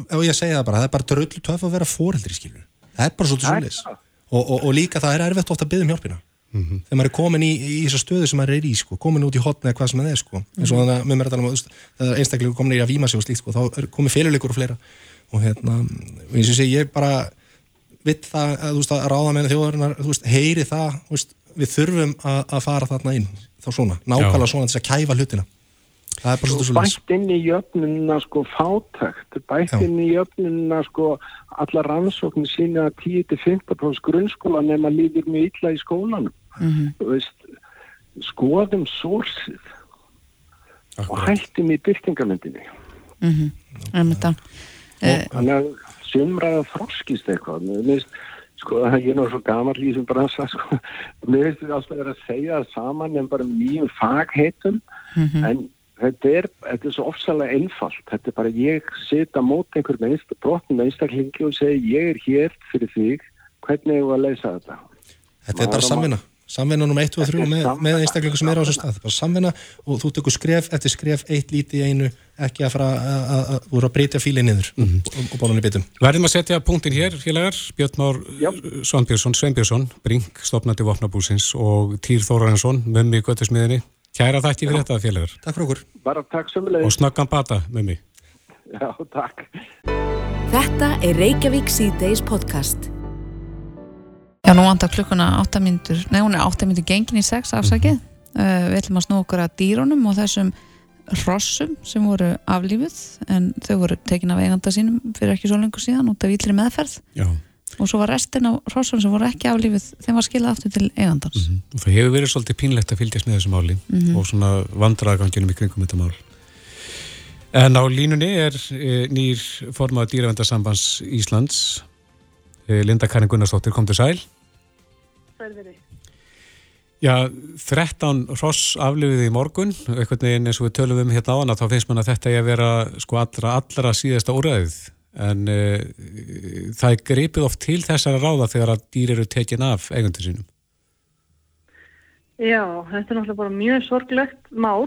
ef ég segja það bara, það er bara dröllu töf að vera fóreldri, skilur. Það er bara svolítið svolítið og, og, og líka það er erfitt ofta að byggja um hjálpina mm -hmm. þegar maður er komin í, í þessa stöðu sem maður er í sko, komin út í hotna eða hvað sem það er sko. eins og þannig að um að einstaklega komin í að výma sig og slíkt sko, þá er komið féluleikur og fleira og hérna, eins og sé ég bara vitt það að, veist, að ráða með þjóðarinnar, veist, heyri það veist, við þurfum að, að fara þarna inn þá svona, nákvæmlega svona þess að kæfa hlutina það er bara svona svona bætt inn í jöfnuna sko fátækt bætt Já. inn í jöfnuna sko alla rannsóknir sína 10-15% grunnskóla nema líður mjög illa í skólanum mm -hmm. veist, skoðum sórsið og hættum í byrtingamöndinni mm -hmm. þannig að sumraða froskist eitthvað. Mér sko ég er náttúrulega svo gammal í þessum bransa sko, mér finnst þetta alltaf að vera að segja það saman en bara mjög fagheitum. Mm -hmm. en þetta er, þetta er svo ofsalega einfalt. Þetta er bara ég setja mót einhver með brotn með einstaklingi og segja ég er hér fyrir þig. Hvernig er þú að leysa þetta? Þetta er bara samvinna samvinna nr. 1 og 3 með, með einstaklingu sem er á þessu stað bara samvinna og þú tekur skref eftir skref eitt líti í einu ekki að fara að voru að breytja fílið niður mm -hmm. og, og bónunni bitum Verðum að setja punktin hér félagar Björn Már Svanbjörnsson Sveinbjörnsson Brink, stopnandi Vopnabúsins og Týr Þórarensson með mig göttusmiðinni Kæra þætti fyrir þetta félagur. Takk fyrir okkur. Bara takk. Og snakkan bata með mig. Já, takk. Þetta er Reykjavík C-Days podcast. Já, nú vandar klukkuna 8 minútur, nei hún er 8 minútur gengin í 6 afsakið. Mm -hmm. uh, við ætlum að snú okkur að dýrónum og þessum hrossum sem voru aflífuð en þau voru tekin af eiganda sínum fyrir ekki svo lengur síðan út af yllri meðferð. Já og svo var restin á hrossum sem voru ekki aflífið þeim var skilað aftur til eigandans mm -hmm. og það hefur verið svolítið pínlegt að fylgjast með þessu máli mm -hmm. og svona vandraðgangjunum í kringum þetta mál en á línunni er e, nýr formað dýravendarsambands Íslands Linda Karin Gunnarsdóttir, kom til sæl Sælveri Já, 13 hross aflífið í morgun. Eitthvað eins og við tölum um hérna á hana þá finnst mann að þetta er að vera sko allra, allra síðasta úræðið en uh, það er greipið oft til þessara ráða þegar að dýr eru tekin af eigundir sínum. Já, þetta er náttúrulega bara mjög sorglegt mál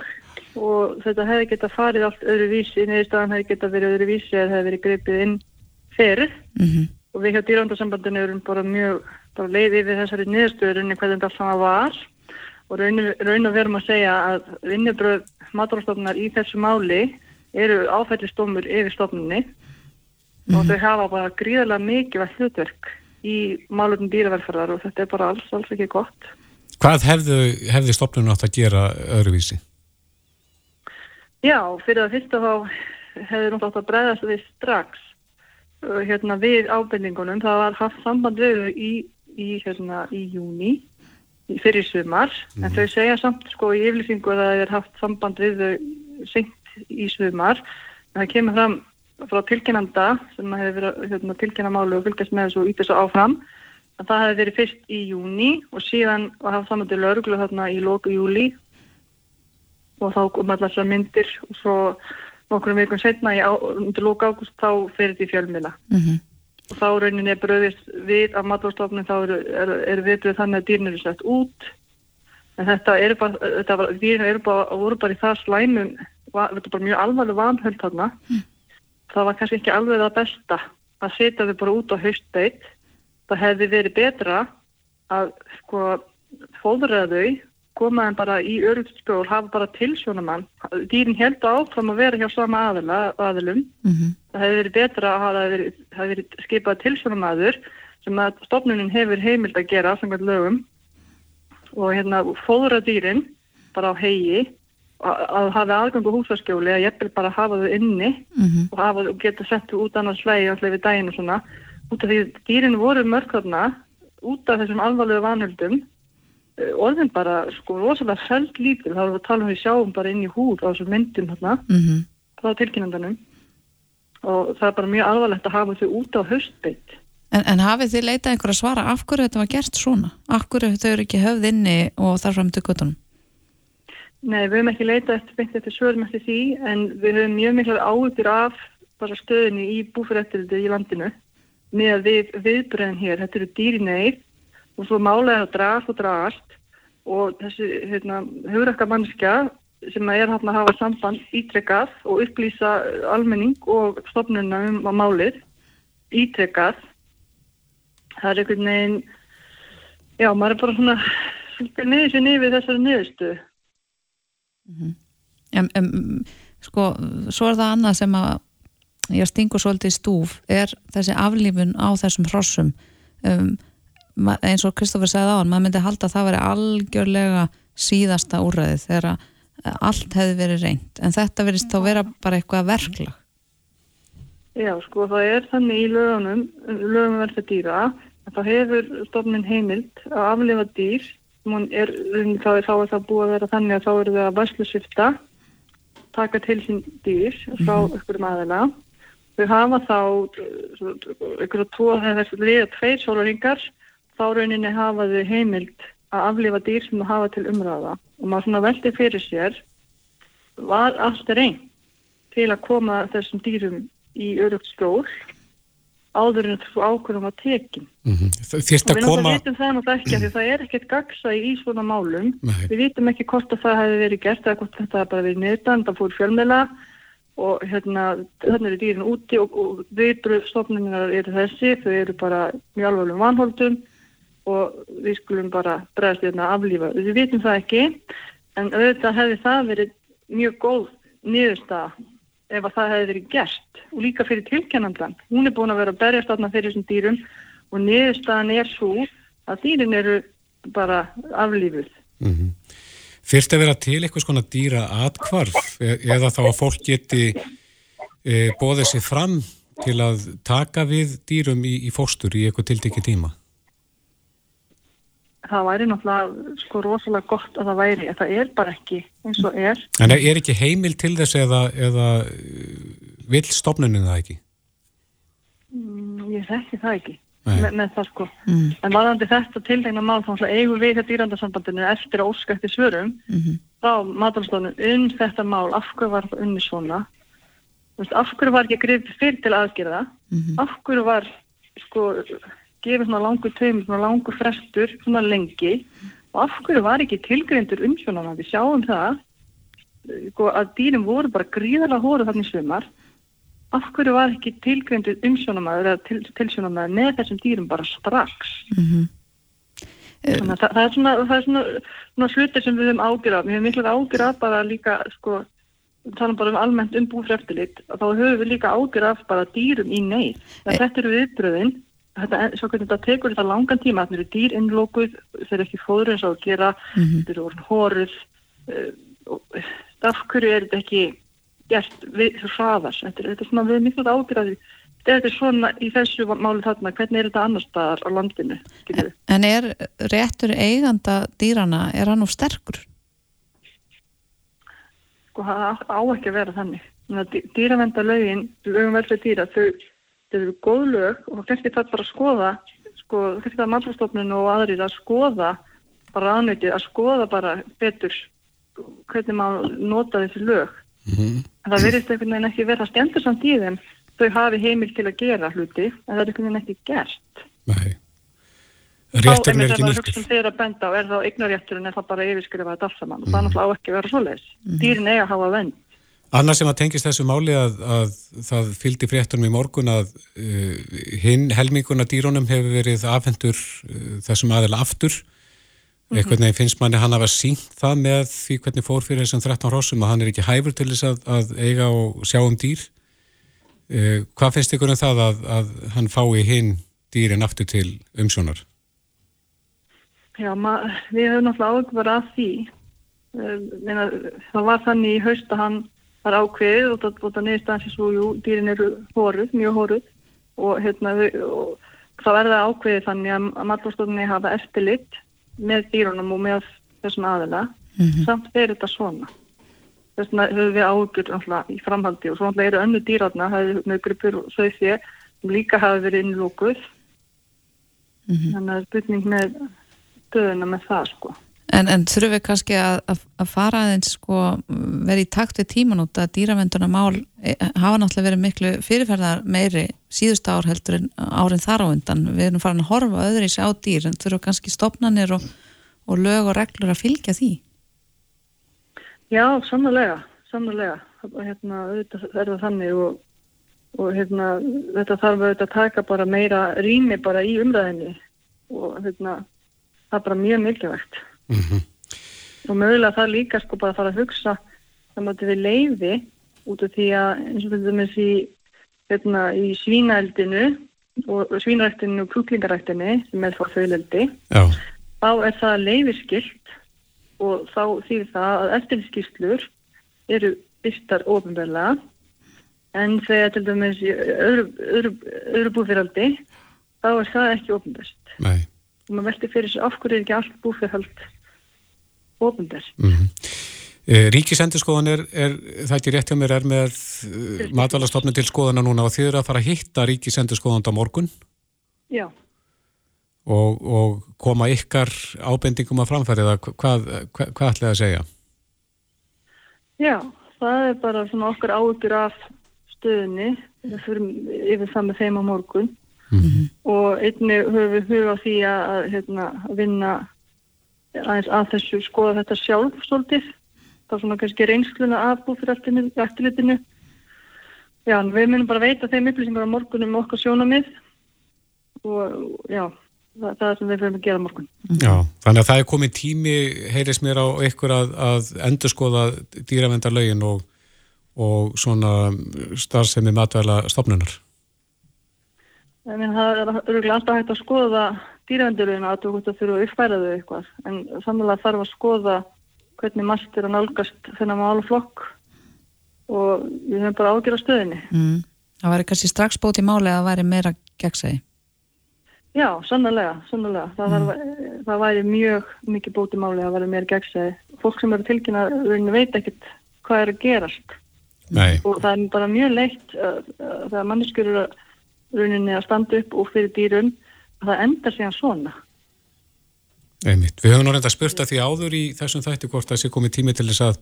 og þetta hefði geta farið allt öðru vísi, neðurstaðan hefði geta verið öðru vísi eða hefði verið greipið inn fyrir mm -hmm. Og við hjá dýrandasambandinu erum bara mjög bara leiðið við þessari neðurstöðurinn hvernig þetta alltaf var og raun og verum að segja að vinnubröð maturstofnar í þessu máli eru áfællistómur yfir stofnunni Mhm. og þau hafa bara gríðarlega mikilvægt hlutverk í málum dýravelferðar og þetta er bara alls, alls ekki gott. Hvað hefðu, hefði stopnunum átt að gera öðruvísi? Já, fyrir að fyrsta þá hefur náttúrulega átt að bregðast við strax hérna, við ábendingunum. Það var haft samband við í, í, hérna, í júni, fyrir sumar, en þau segja samt sko í yfirlýsingu að það er haft samband við þau senkt í sumar. En það kemur fram frá tilkennanda sem hefur verið hérna, tilkenna málu og fylgjast með þessu og ít þessu áfram. En það hefði verið fyrst í júni og síðan var haft samband við lauruglu þarna í lóku júli og þá kom þessar myndir og svo nokkrum vikum setna í lóka ágúst þá fyrir því fjölmila Mhm. og þá rauninni er bröðist við af matvárstofnun þá eru er, er viðbröð þannig að dýrin eru sett út. En þetta eru bara, þetta var, dýrin eru bara, voru bara í það slæmum va- þetta er bara mjög alvarleg vanhöld þarna. Það var kannski ekki alveg það besta að setja þau bara út á haustbeitt það hefði verið betra að sko fóðra þau koma þeim bara í örugstskjól hafa bara tilsjónumann dýrin heldur áfram að vera hjá sama aðila, aðilum Mhm. það hefði verið betra að hafa verið, verið skipað tilsjónamaður sem að stofnunin hefur heimild að gera samkvæmt lögum og hérna fóðra dýrin bara á hegi að hafa aðgangu húsaskjóli að jafnvel bara hafa þau inni Mhm. og hafa og geta sett þau út annars slægi alltaf við daginn og svona út af því dýrin voru mörg þarna út af þessum alvarlegu vanhöldum orðin bara sko rosalega feld lítil, þá erum við að tala um við sjáum bara inn í húð á þessum myndum þarna Mhm. frá tilkynnindanum og það er bara mjög alvarlegt að hafa þau út á haustbeitt. En, en hafið þið leitað einhver að svara af hverju þetta var gert svona? Af hverju þau eru ekki höfð inni og þar fram til göttunum? Nei, við höfum ekki leitað eftir beint eftir svörum eftir því en við höfum mjög miklar áhugur af bara stöðinni í búfyrireftirliti í landinu með við viðbröðin hér, þetta eru dýrineið og svo málega að dragast og dragast og þessi hérna, hugrakka mannskja sem er hérna að hafa samband ítrekkað og upplýsa almenning og stofnunna um að málið ítrekkað það er einhvern veginn já, maður er bara svona svolítið niður sér niður við þessari niðurstu Um, um, sko, svo er það annað sem að ég stingur svolítið stúf er þessi aflífun á þessum hrossum. Um, eins og Kristoffer sagði á hann, maður myndi halda að það veri algjörlega síðasta úrræðið þegar að allt hefði verið reynd en þetta verist þá vera bara eitthvað verklag. Já, sko, það er þannig í lögunum, lögum verður dýra, það hefur stofnin heimild að aflifa dýr, hún er, þá er, þá er það búið að vera þannig að þá eru það að væslusvifta, taka til sín dýr frá ykkurum aðeina. Þau hafa þá ykkur að tvo, þegar þessu liða tveir sólaringar, þá rauninni hafa þau heimild að aflifa dýr sem þau hafa til umræða. Og maður svona veldi fyrir sér, var allt reynd til að koma þessum dýrum í örugt skjól áður en þú ákvörðum að tekin. Mm Þyrst Og að við koma... náttúrulega vitum það náttúrulega ekki af því það er ekkert gagsæði í svona málum. Nei. Við vitum ekki hvort að það hefði verið gert eða hvort þetta hefði bara verið niðurdan, það fór fjölmela og hérna, þannig eru dýrin úti og, og viðbröðstofnunar eru þessi, þau eru bara mjög alvarlegum vanholdum og við skulum bara bregðast hérna aflífa. Við vitum það ekki, en auðvitað hefði það verið mjög góð niðurstaða ef að það hefði verið gert og líka fyrir tilkennandan. Hún er búin að vera að berjast þarna fyrir þessum dýrum og niðurstaðan er svo að dýrin eru bara aflífuð. Mm Þyrst að vera til eitthvað svona dýra atkvarf e- eða þá að fólk geti e, bóðið sér fram til að taka við dýrum í, í fóstur í eitthvað tiltekki tíma. Það væri náttúrulega sko rosalega gott að það væri, en það er bara ekki eins og er. En er ekki heimil til þess eða, eða e, vill stopnunin það ekki? Mm, Ég þekki það ekki Nei. með, með það sko. mm. En varðandi þetta tiltegna mál þá eigum við þetta eftir að óska eftir svörum Mhm. frá matalstofnun um þetta mál, af hverju var það unni svona af hverju var ekki grifið fyrir til aðgerða Mhm. af hverju var sko gefið svona langur tömur, svona langur frestur svona lengi og af hverju var ekki tilgreindur umsjónana við sjáum það sko, að dýrin voru bara gríðarlega hóru þarna í sumar af hverju var ekki tilgreindur umsjónamaður eða til, tilsjónamaður með þessum dýrum bara strax Mhm. Þannig að það, það er svona, svona, svona hlutir sem við höfum ágjur af. Við höfum miklar ágjur af bara líka sko tala bara um almennt um búfreftilit, þá höfum við líka ágjör af bara dýrum í neyð. E- Þetta eru viðbröðin, þetta, svo hvernig þetta tekur þetta langan tíma, þetta eru dýr innlókuð, þeir eru ekki fóður eins og að gera, Mhm. þetta eru orðin hóruð, uh, og af hverju er þetta ekki gert við hraðar, þetta er, þetta er svona við miklu því. Þetta er svona í þessu máli þarna, hvernig er þetta annar staðar á landinu, við? En er réttur eiganda dýrana, er hann of sterkur? sko það á- ekki að vera þannig. Dýravenda lögin, lögum velfrið dýra, þau, þau eru góð lög og kannski það bara að skoða, sko, kannski það matlastofnun og aðrir að skoða bara aðnöyti, að skoða bara betur hvernig maður nota þessi lög. En það verðist einhvern veginn ekki vera stendur samt í þeim, þau hafi heimil til að gera hluti, en það er einhvern veginn ekki gert. Nei. Þá Rétturinn er ekki ef maður nýttur. hugsa um þeirra benda og er þá eignarétturinn er það bara yfirskrifað þetta allt saman og það er náttúrulega á ekki að vera svoleiðis. Dýrin eiga að hafa vend. Annars sem að tengist þessu máli að, að það fylgdi fréttunum í morgun að uh, hinn helminguna dýrónum hefur verið afhendur uh, þessum aðeila aftur. Eitthvað nefn finnst manni hann hafa sínt það með því hvernig fór fyrir þessum 13 hrossum að hann er ekki hæfur til þess að, að eiga og sjá um dýr. Uh, hvað finnst ykkur um það að, að hann fái hinn dýrin aftur til umsjónar? Já, ma, við höfum náttúrulega áhugur af því. Uh, meina, það var þannig í haust að hann var ákveðið og það, það neðist aðeins svo, jú, dýrin eru hóruð, mjög hóruð og, hérna, og það verða ákveðið þannig að, að matlastofni hafa eftirlit með dýrunum og með þessum aðila. Samt er þetta svona. Þess vegna höfum við náttúrulega í framhaldi og svo náttúrulega eru önnu dýrarna, það eru nögrupur og þau sé, sem líka hafa verið innlókuð. Þannig að það er spurning með stöðuna með það sko. En, en þurfum við kannski að, að, að fara aðeins sko, vera í takt við tíman út að dýravenduna mál e, hafa náttúrulega verið miklu fyrirferðar meiri síðust ár heldur en árin þar á undan. Við erum farin að horfa öðru í sig á dýr en þurfum kannski stopnanir og, og lög og reglur að fylgja því. Já, sannlega, sannlega. Hérna, auðvitað er það þannig og, og hérna, þetta þarf auðvitað að taka bara meira rými bara í umræðinni og hérna, það er bara mjög mikilvægt. Og mögulega það líka sko bara að fara að hugsa það mátti við leiði út af því að eins og þetta með því hérna, í svínaeldinu og svínaræktinu og kúklingaræktinu sem er þá þauðeldi þá er það leifiskilt og þá þýðir það að eftirlitskýrslur eru byrtar ofinverlega en þegar til dæmis öðru, öðru, öðru búfyraldi þá er það ekki ofinverst og maður velti fyrir sig af hverju er ekki allt búfyrhald ofinverst Mm Ríkisendurskoðan er, er, það ekki rétt hjá mér, er með uh, matvælastofnun til skoðana núna og þið eru að fara að hitta ríkisendurskoðan á morgun Já, og, og koma ykkar ábendingum að framfæri það, hvað, hvað, hvað ætlaði að segja? já, það er bara svona okkar áhugur af fyrir yfir það með þeim á morgun. Og einni höfum við huga á því að, að hérna, að vinna aðeins að þessu skoða þetta sjálf svolítið. Þá svona kannski reynsluna af búfyriraltinu já, en við munum bara veita þeim upplýsingar á morgunum okkar sjónamið og já það, það er sem við fyrir að gera morgun. Já, þannig að það er komið tími, heyris mér á ykkur að, að endurskoða dýravendarlögin og, og svona starfsemi matvæla meina, það er alltaf hægt að skoða dýravendurinn að þú hvort að þurfa að uppfæra þau eitthvað en samanlega þarf að skoða hvernig margt er að nálgast þennan málaflokk og við höfum bara ágjör á stöðinni. Mm. Það væri kannski strax bót í máli að það væri meira gegnsæði. Já, sannlega, sannlega. Það, þarf, það væri mjög mikið bóti máli að vera meira gegnsæði. Fólk sem eru tilkynna rauninni veit ekkert hvað er að gerast Nei, og það er bara mjög leitt uh, uh, þegar manneskur eru að- rauninni að standa upp og fyrir dýrum að það endar síðan svona. einmitt. Við höfum nú reynda spurt að því áður í þessum þætti hvort það sé komið tími til þess að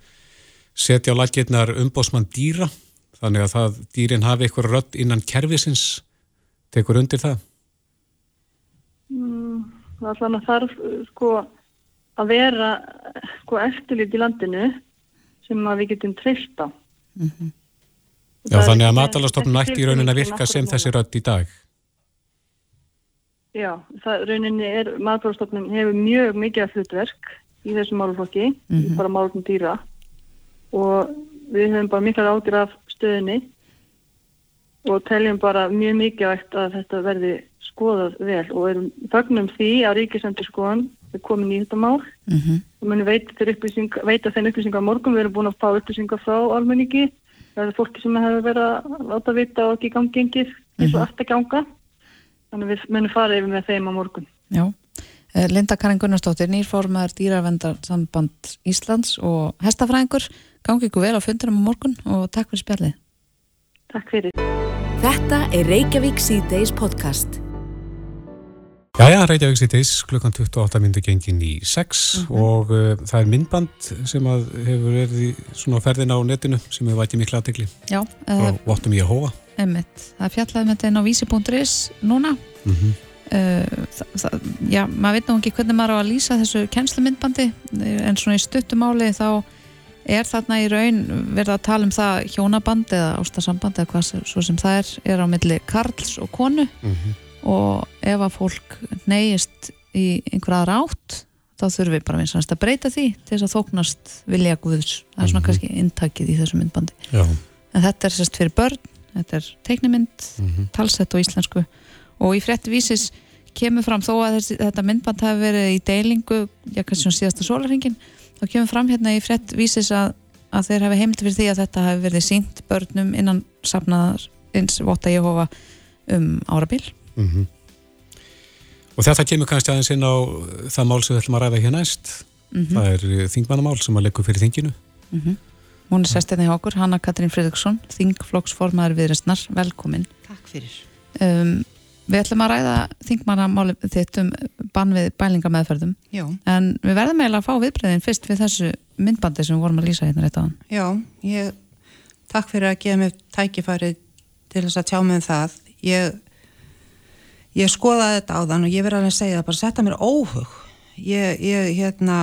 setja á lakirnar umbósmann dýra, þannig að það dýrin hafi eitthvað rödd innan kerfisins, tekur undir það. Mm, það er þannig að þarf sko að vera sko eftirlit í landinu sem að við getum treyst á. Já, Það er þannig að ekki ætti í raunin að virka sem þessi rödd í dag. Já, það rauninni er, matvælastofnun hefur mjög mikið hlutverk í þessum máluflokki, mm bara máluflokkum dýra. Og við höfum bara miklar ágjur af stöðinni og teljum bara mjög mikilvægt að þetta verði skoðað vel og erum fögnum því að Ríkisendur skoðan er komin í þetta mál. Mm -hmm. og munum veita, þeim upplýsingar morgun, við erum búin að fá upplýsingar frá almenningi, það er fólki sem hefur verið að láta vita og ekki gangengið eins og Mhm. allt að ganga þannig við munum fara yfir með þeim á morgun Já, Eh, Linda Karin Gunnarsdóttir, nýrformaður dýravendarsamband Íslands og hestafræðingur. Gangi ykkur vel á fundunum á morgun og takk fyrir spjallið. Takk fyrir Þetta er Reykjavík C-Days podcast. Jæja, Reykjavík sýtis, klukkan 28 myndu gengin í 6 og uh, það er myndband sem að hefur verið í svona ferðin á netinu sem hefur vætið miklu aðtegli Já, uh, Vottum í að hóa. Emmitt. Það fjallaði með þetta inn á vísi.is núna. Mm -hmm. Uh, já, maður veit nú ekki hvernig maður á að lýsa þessu kennslumyndbandi en svona í stuttumáli þá er þarna í raun verið að tala um það hjónaband eða ástasamband eða hvað svo sem það er, er á milli karls og konu og ef að fólk neyist í einhverja rátt þá þurfum við bara minnst að breyta því til þess að þóknast vilja Guðs það er svona Mhm. kannski intakið í þessu myndbandi Já. en þetta er sérst fyrir börn þetta er teiknimynd, Mm talsett og íslensku og í frétti vísis kemur fram þó að þessi, þetta myndband hafi verið í deilingu, já kannski svona síðasta sólarhingin, þá kemur fram hérna í frétt vísis að, að þeir hafi heimildi fyrir því að þetta hafi verið sínt börnum innan safnaðar eins Votta Jehova um árabil Mhm. Og þetta kemur kannski aðeins inn á það mál sem við ætlum að ræða hér næst. mm Það er þingmannamál sem að leggur fyrir þinginu. Hún er sestinni hjá okkur, Hanna Katrín Fredriksson þingflokksformaður viðrestnar, velkomin Takk fyrir. um, við ætlum að ræða þingmannamáli þitt um bann við bælingameðferðum Já, En við verðum eiginlega að fá viðbreyðin fyrst við þessu myndbandi sem við vorum að lýsa hérna rétt á hann. já, ég takk fyrir að gefa mér tækifæri til þess að tjá mig um það. Ég, ég skoðaði þetta á þann og ég verði að segja það, bara setja mér óhug. Ég, ég hérna,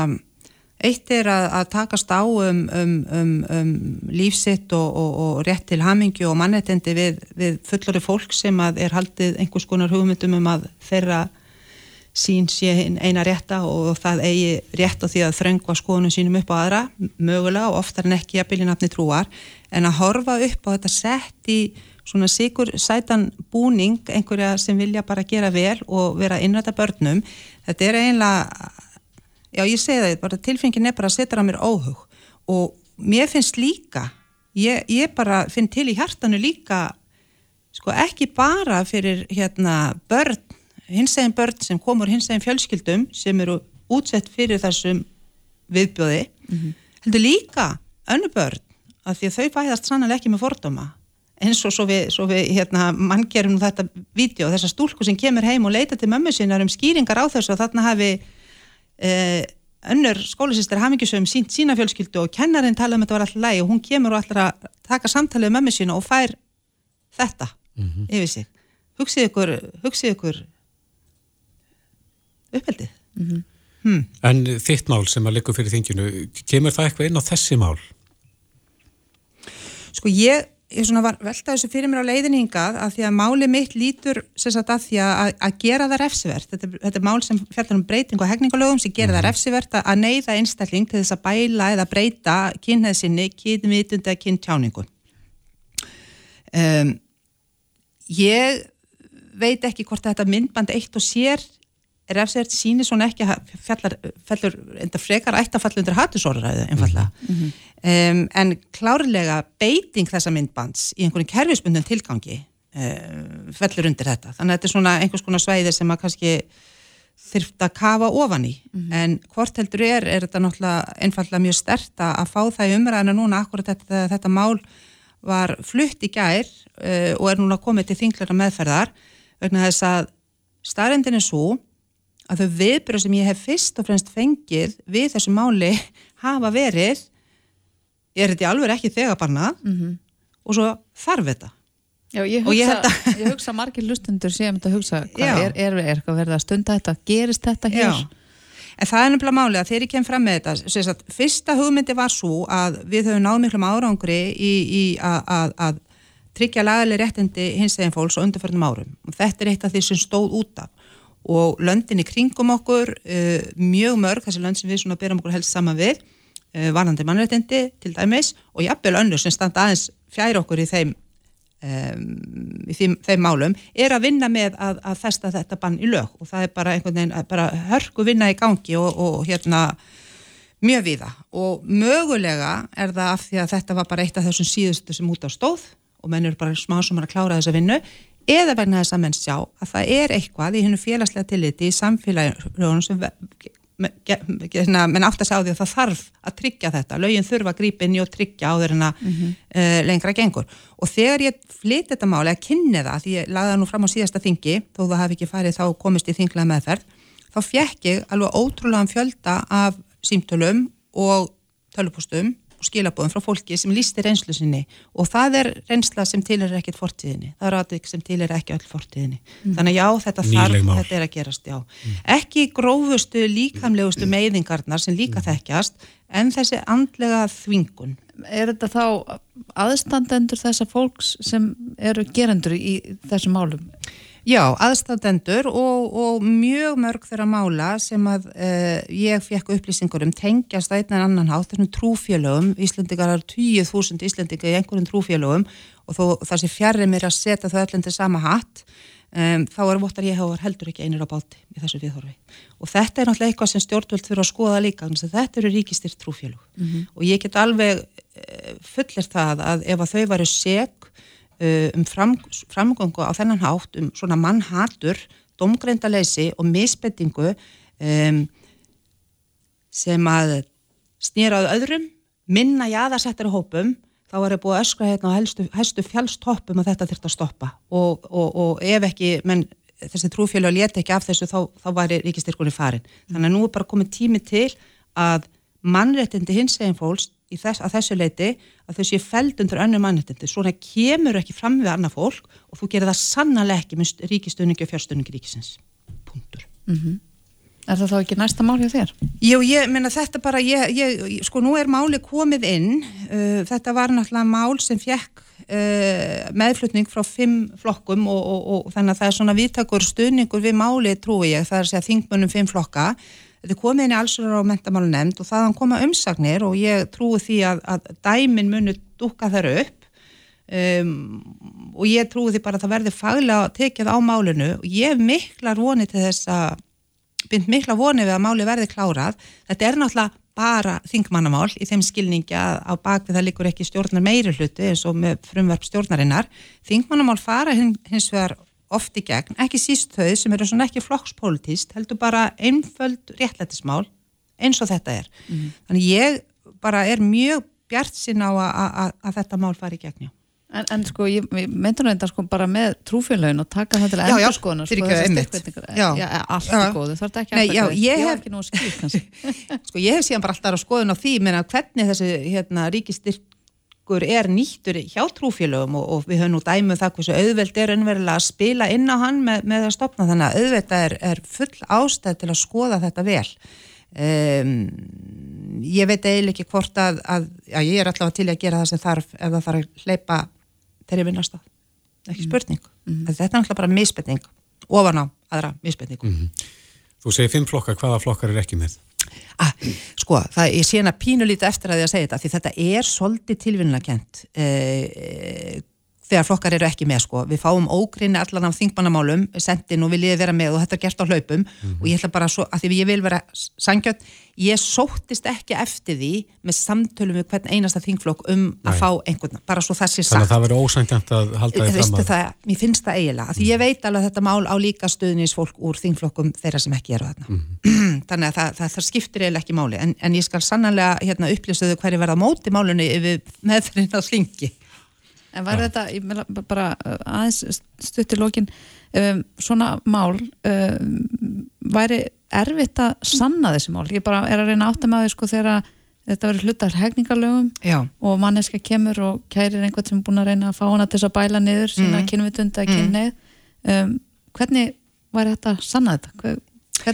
eitt er að, að takast á um, um, um, um lífsitt og, og, og rétt til hamingju og mannetendi við, við fullori fólk sem er haldið einhvers konar hugmyndum um að þeirra sín sé eina rétta og það eigi rétt á því að þröngva skoðunum sínum upp á aðra, mögulega og oftar en ekki að bylja nafni trúar, en að horfa upp á þetta sett í svona sigur sætan búning einhverja sem vilja bara gera vel og vera innræta börnum, þetta er eiginlega, já ég segi það, bara tilfengin er bara að setja á mér óhug. Og mér finnst líka, ég, ég bara finn til í hjartanu líka, sko ekki bara fyrir hérna börn hinsegin börn sem komur hinsegin fjölskyldum sem eru útsett fyrir þessum viðbjóði heldur líka önnu börn að því að þau fæðast sannlega ekki með fordóma. Eins og svo við, svo við hérna, mann gerum þetta vídeo, þessa stúlku sem kemur heim og leita til mömmu sinnar um skýringar á þessu og þarna hafi önnur skólasýstir hamingjusum sínt sína fjölskyldu og kennarinn tala um þetta var alltaf lægi og hún kemur og ætlar að taka samtalið um mömmu sína og fær þetta yfir sig hugsið ykkur, hugsið ykkur uppeldið hmm. En þitt mál sem að leggur fyrir þinginu, kemur það eitthvað inn á þessi mál? Sko ég, ég svona var velta þessu fyrir mér á leiðinni hingað að því að máli mitt lítur sem sagt að því að, að gera það refsivert. Þetta, þetta er mál sem fjallar um breyting og hegningalögum sem gera það refsivert að, neyða einstakling til þess að bæla eða breyta kynneðsinni, kynvitund eða kyntjáningu. Um, ég veit ekki hvort þetta myndband eitt og sér refsivert síni svona ekki fjallar, fellur enda frekar ætti að falla undir hattusóraræðu einfallega. Um, en klárlega beiting þessa myndbands í einhverjum kerfisbundum tilgangi um, fellur undir þetta. Þannig að þetta er svona einhvers konar svæði sem að kannski þyrft að kafa ofan í. En hvort heldur er, er þetta náttúrulega einfallega mjög stert að fá það í umræðina núna akkurat þetta, þetta mál var flutt í gær uh, og er núna komið til þinglara meðferðar vegna þess að starrendin er svo að þau viðbyrðu sem ég hef fyrst og fremst fengið við þessu máli hafa verið er þetta alveg ekki þegar barnað og svo þarf þetta Já, ég Og ég hugsa, ég hugsa margir lustendur sem þetta hugsa, hvað er, er, er eitthvað verið að stunda þetta, gerist þetta hér? Já. En það er nefnilega máli að þegar ég kem fram með þetta, sem sagt, fyrsta hugmyndi var svo að við höfum náð miklum árangri í, í að, að, að tryggja lagaleg réttindi hins eginn fólks á undarförnum árum. Og þetta er eitt af því sem stóð út af. Og löndin í kringum okkur, uh, mjög mörg, þessi lönd sem við svona berum okkur helst saman við, uh, varnandi mannréttindi til dæmis og jafnvel önnur sem standa aðeins fjær okkur í þeim um, í þeim, þeim málum er að vinna með að, að festa þetta bann í lög. Og það er bara einhvern veginn bara hörku vinna í gangi og, og hérna mjög viða og mögulega er það af því að þetta var bara eitt af þessum síðustu sem út á stóð og menn eru bara smá sem er að klára þessa vinnu eða vegna þess að menn sjá að það er eitthvað í hennu félagslega tilliti í samfélagunum sem menn átt að segja á því að það þarf að tryggja þetta, lögin þurfa að grípa inn og tryggja áður en að mm -hmm. uh, lengra gengur og þegar ég flytti þetta máli að kynni það, því ég lagði það nú fram á síðasta þingi, þó það hafi ekki farið þá komist í þinglega meðferð, þá fjekk ég alveg ótrúlega fjölda af símtölum og tölupústum skilabóðum frá fólki sem lístir reynslu sinni. Og það er reynsla sem til er ekkert fortíðinni, það er aðvik sem til er ekki öll fortíðinni, mm. þannig já þetta þarf, þetta er að gerast já, mm. ekki grófustu líkamlegustu meiðingarnar sem líka þekkjast en þessi andlega þvingun. Er þetta þá aðstandendur þessa fólks sem eru gerendur í þessum málum? Já, aðstandendur og, og mjög mörg þeirra mála sem að uh, ég fekk upplýsingur um tengjast að einn en annan hátt þessum trúfélögum, Íslandingar er 10.000 Íslandingar í einhverjum trúfélögum og þó það sé fjarrir mér að setja þau öllum til sama hatt um, þá er votar ég hafa heldur ekki einir á báti í þessu viðhorfi. Og þetta er náttúrulega eitthvað sem stjórnvöld fyrir að skoða líka þannig að þetta eru ríkistýrt trúfélög. Mm -hmm. og ég get alveg uh, fullir það að ef að þau varu seg um fram, framgöngu á þennan hátt um svona mannhatur, domgrendaleysi og misbendingu um, sem að snýraðu öðrum, minna jáðarsettari hópum, þá er það búið að öskra hérna á helstu, helstu fjálstoppum að þetta þurft að stoppa og, og, og ef ekki, menn þessi trúfjölu að leta ekki af þessu þá, þá væri ríkistyrkunni farin. Þannig að nú er bara komið tími til að mannréttindi hins eginn fólks þess, að þessu leiti að þau séu feld undir önnu mannréttindi. Svona kemur ekki fram við annað fólk og þú gerir það sannlega ekki með ríkistöningi og fjárstöningi ríkisins. Puntur. Mm -hmm. Er það þá ekki næsta mál hjá þér? Jú, ég menna þetta bara, ég, ég, sko nú er máli komið inn, uh, þetta var náttúrulega mál sem fjekk uh, meðflutning frá fimm flokkum og, og, og, og þannig að það er svona viðtakur stuðningur við máli trúi ég, það er að segja þingmunum fimm flokka Þetta er komið inn í allsverðar á mentamálu nefnd og þaðan koma umsagnir og ég trúi því að, að dæmin munu dúka þar upp um, og ég trúi því bara að það verði faglega tekið á málinu og ég miklar vonið til þess að bynd mikla vonið við að máli verði klárað. Þetta er náttúrulega bara þingmannamál í þeim skilningi að á bakvið það likur ekki stjórnar meiri hluti eins og með frumverf stjórnarinnar. Þingmannamál fara hins vegar oft í gegn, ekki síst þau sem eru svona ekki flokkspolítist, heldur bara einföld réttlættismál eins og þetta er. Mm. Þannig ég bara er mjög bjart sín á að þetta mál fari í gegn, já. En, en sko, ég meintur nú þetta sko bara með trúfélagin og taka það til að endur skoðunar sko þessi styrkveitingar, já, já, allt er góðu, það er ekki alltaf góðu, ég hef ekki nú að skil kannski. Sko ég hef síðan bara alltaf að skoðun á því, menna hvernig þessi hérna ríkistyrk okkur er nýttur hjá trúfélögum og, og við höfum nú dæmið um það hversu auðveld er önverulega að spila inn á hann með, með að stopna þannig að auðveld er, er full ástæð til að skoða þetta vel um, ég veit eiginlega ekki hvort að, að já, ég er allavega til að gera það sem þarf ef það þarf að hleypa þeirri vinnast ekki mm. spurning mm -hmm. þetta er náttúrulega bara misbetning ofan á aðra misbetningu mm -hmm. Þú segir fimm flokkar, hvaða flokkar er ekki með? Ah, sko, það er síðan að pínu lítið eftir að því að segja þetta því þetta er svolítið tilvinnakent eh, þegar flokkar eru ekki með sko. Við fáum ógrinni allan af þingmannamálum sendin og viljið vera með og þetta er gert á hlaupum mm -hmm. og ég ætla bara svo, að því ég vil vera sangjöld, ég sóttist ekki eftir því með samtölum við hvern einasta þingflokk um Nei. að fá einhvern, bara svo það sé sagt. Þannig að það verður ósangjant að halda því fram að... Það, mér finnst það eiginlega, því ég veit alveg að þetta mál á líka stöðnisfólk úr þingflokkum þeirra sem ekki eru þarna. Mm -hmm. Þannig að það, það, það skiptir eiginlega ekki máli, en, en ég skal sannlega hérna, upplýstuðu hverju verða móti málunni með þ En var ja. þetta, bara uh, aðeins stuttilókin, um, svona mál, um, væri erfitt að sanna þessi mál? Ég bara er að reyna átt að maður sko þegar þetta verður hlutar hegningarlögum Já. og manneska kemur og kærir einhvern sem er búin að reyna að fá hana til þess að bæla niður, sína mm. kynvitunda að kynneið. Mm. Um, hvernig væri þetta að sanna þetta? Hvernig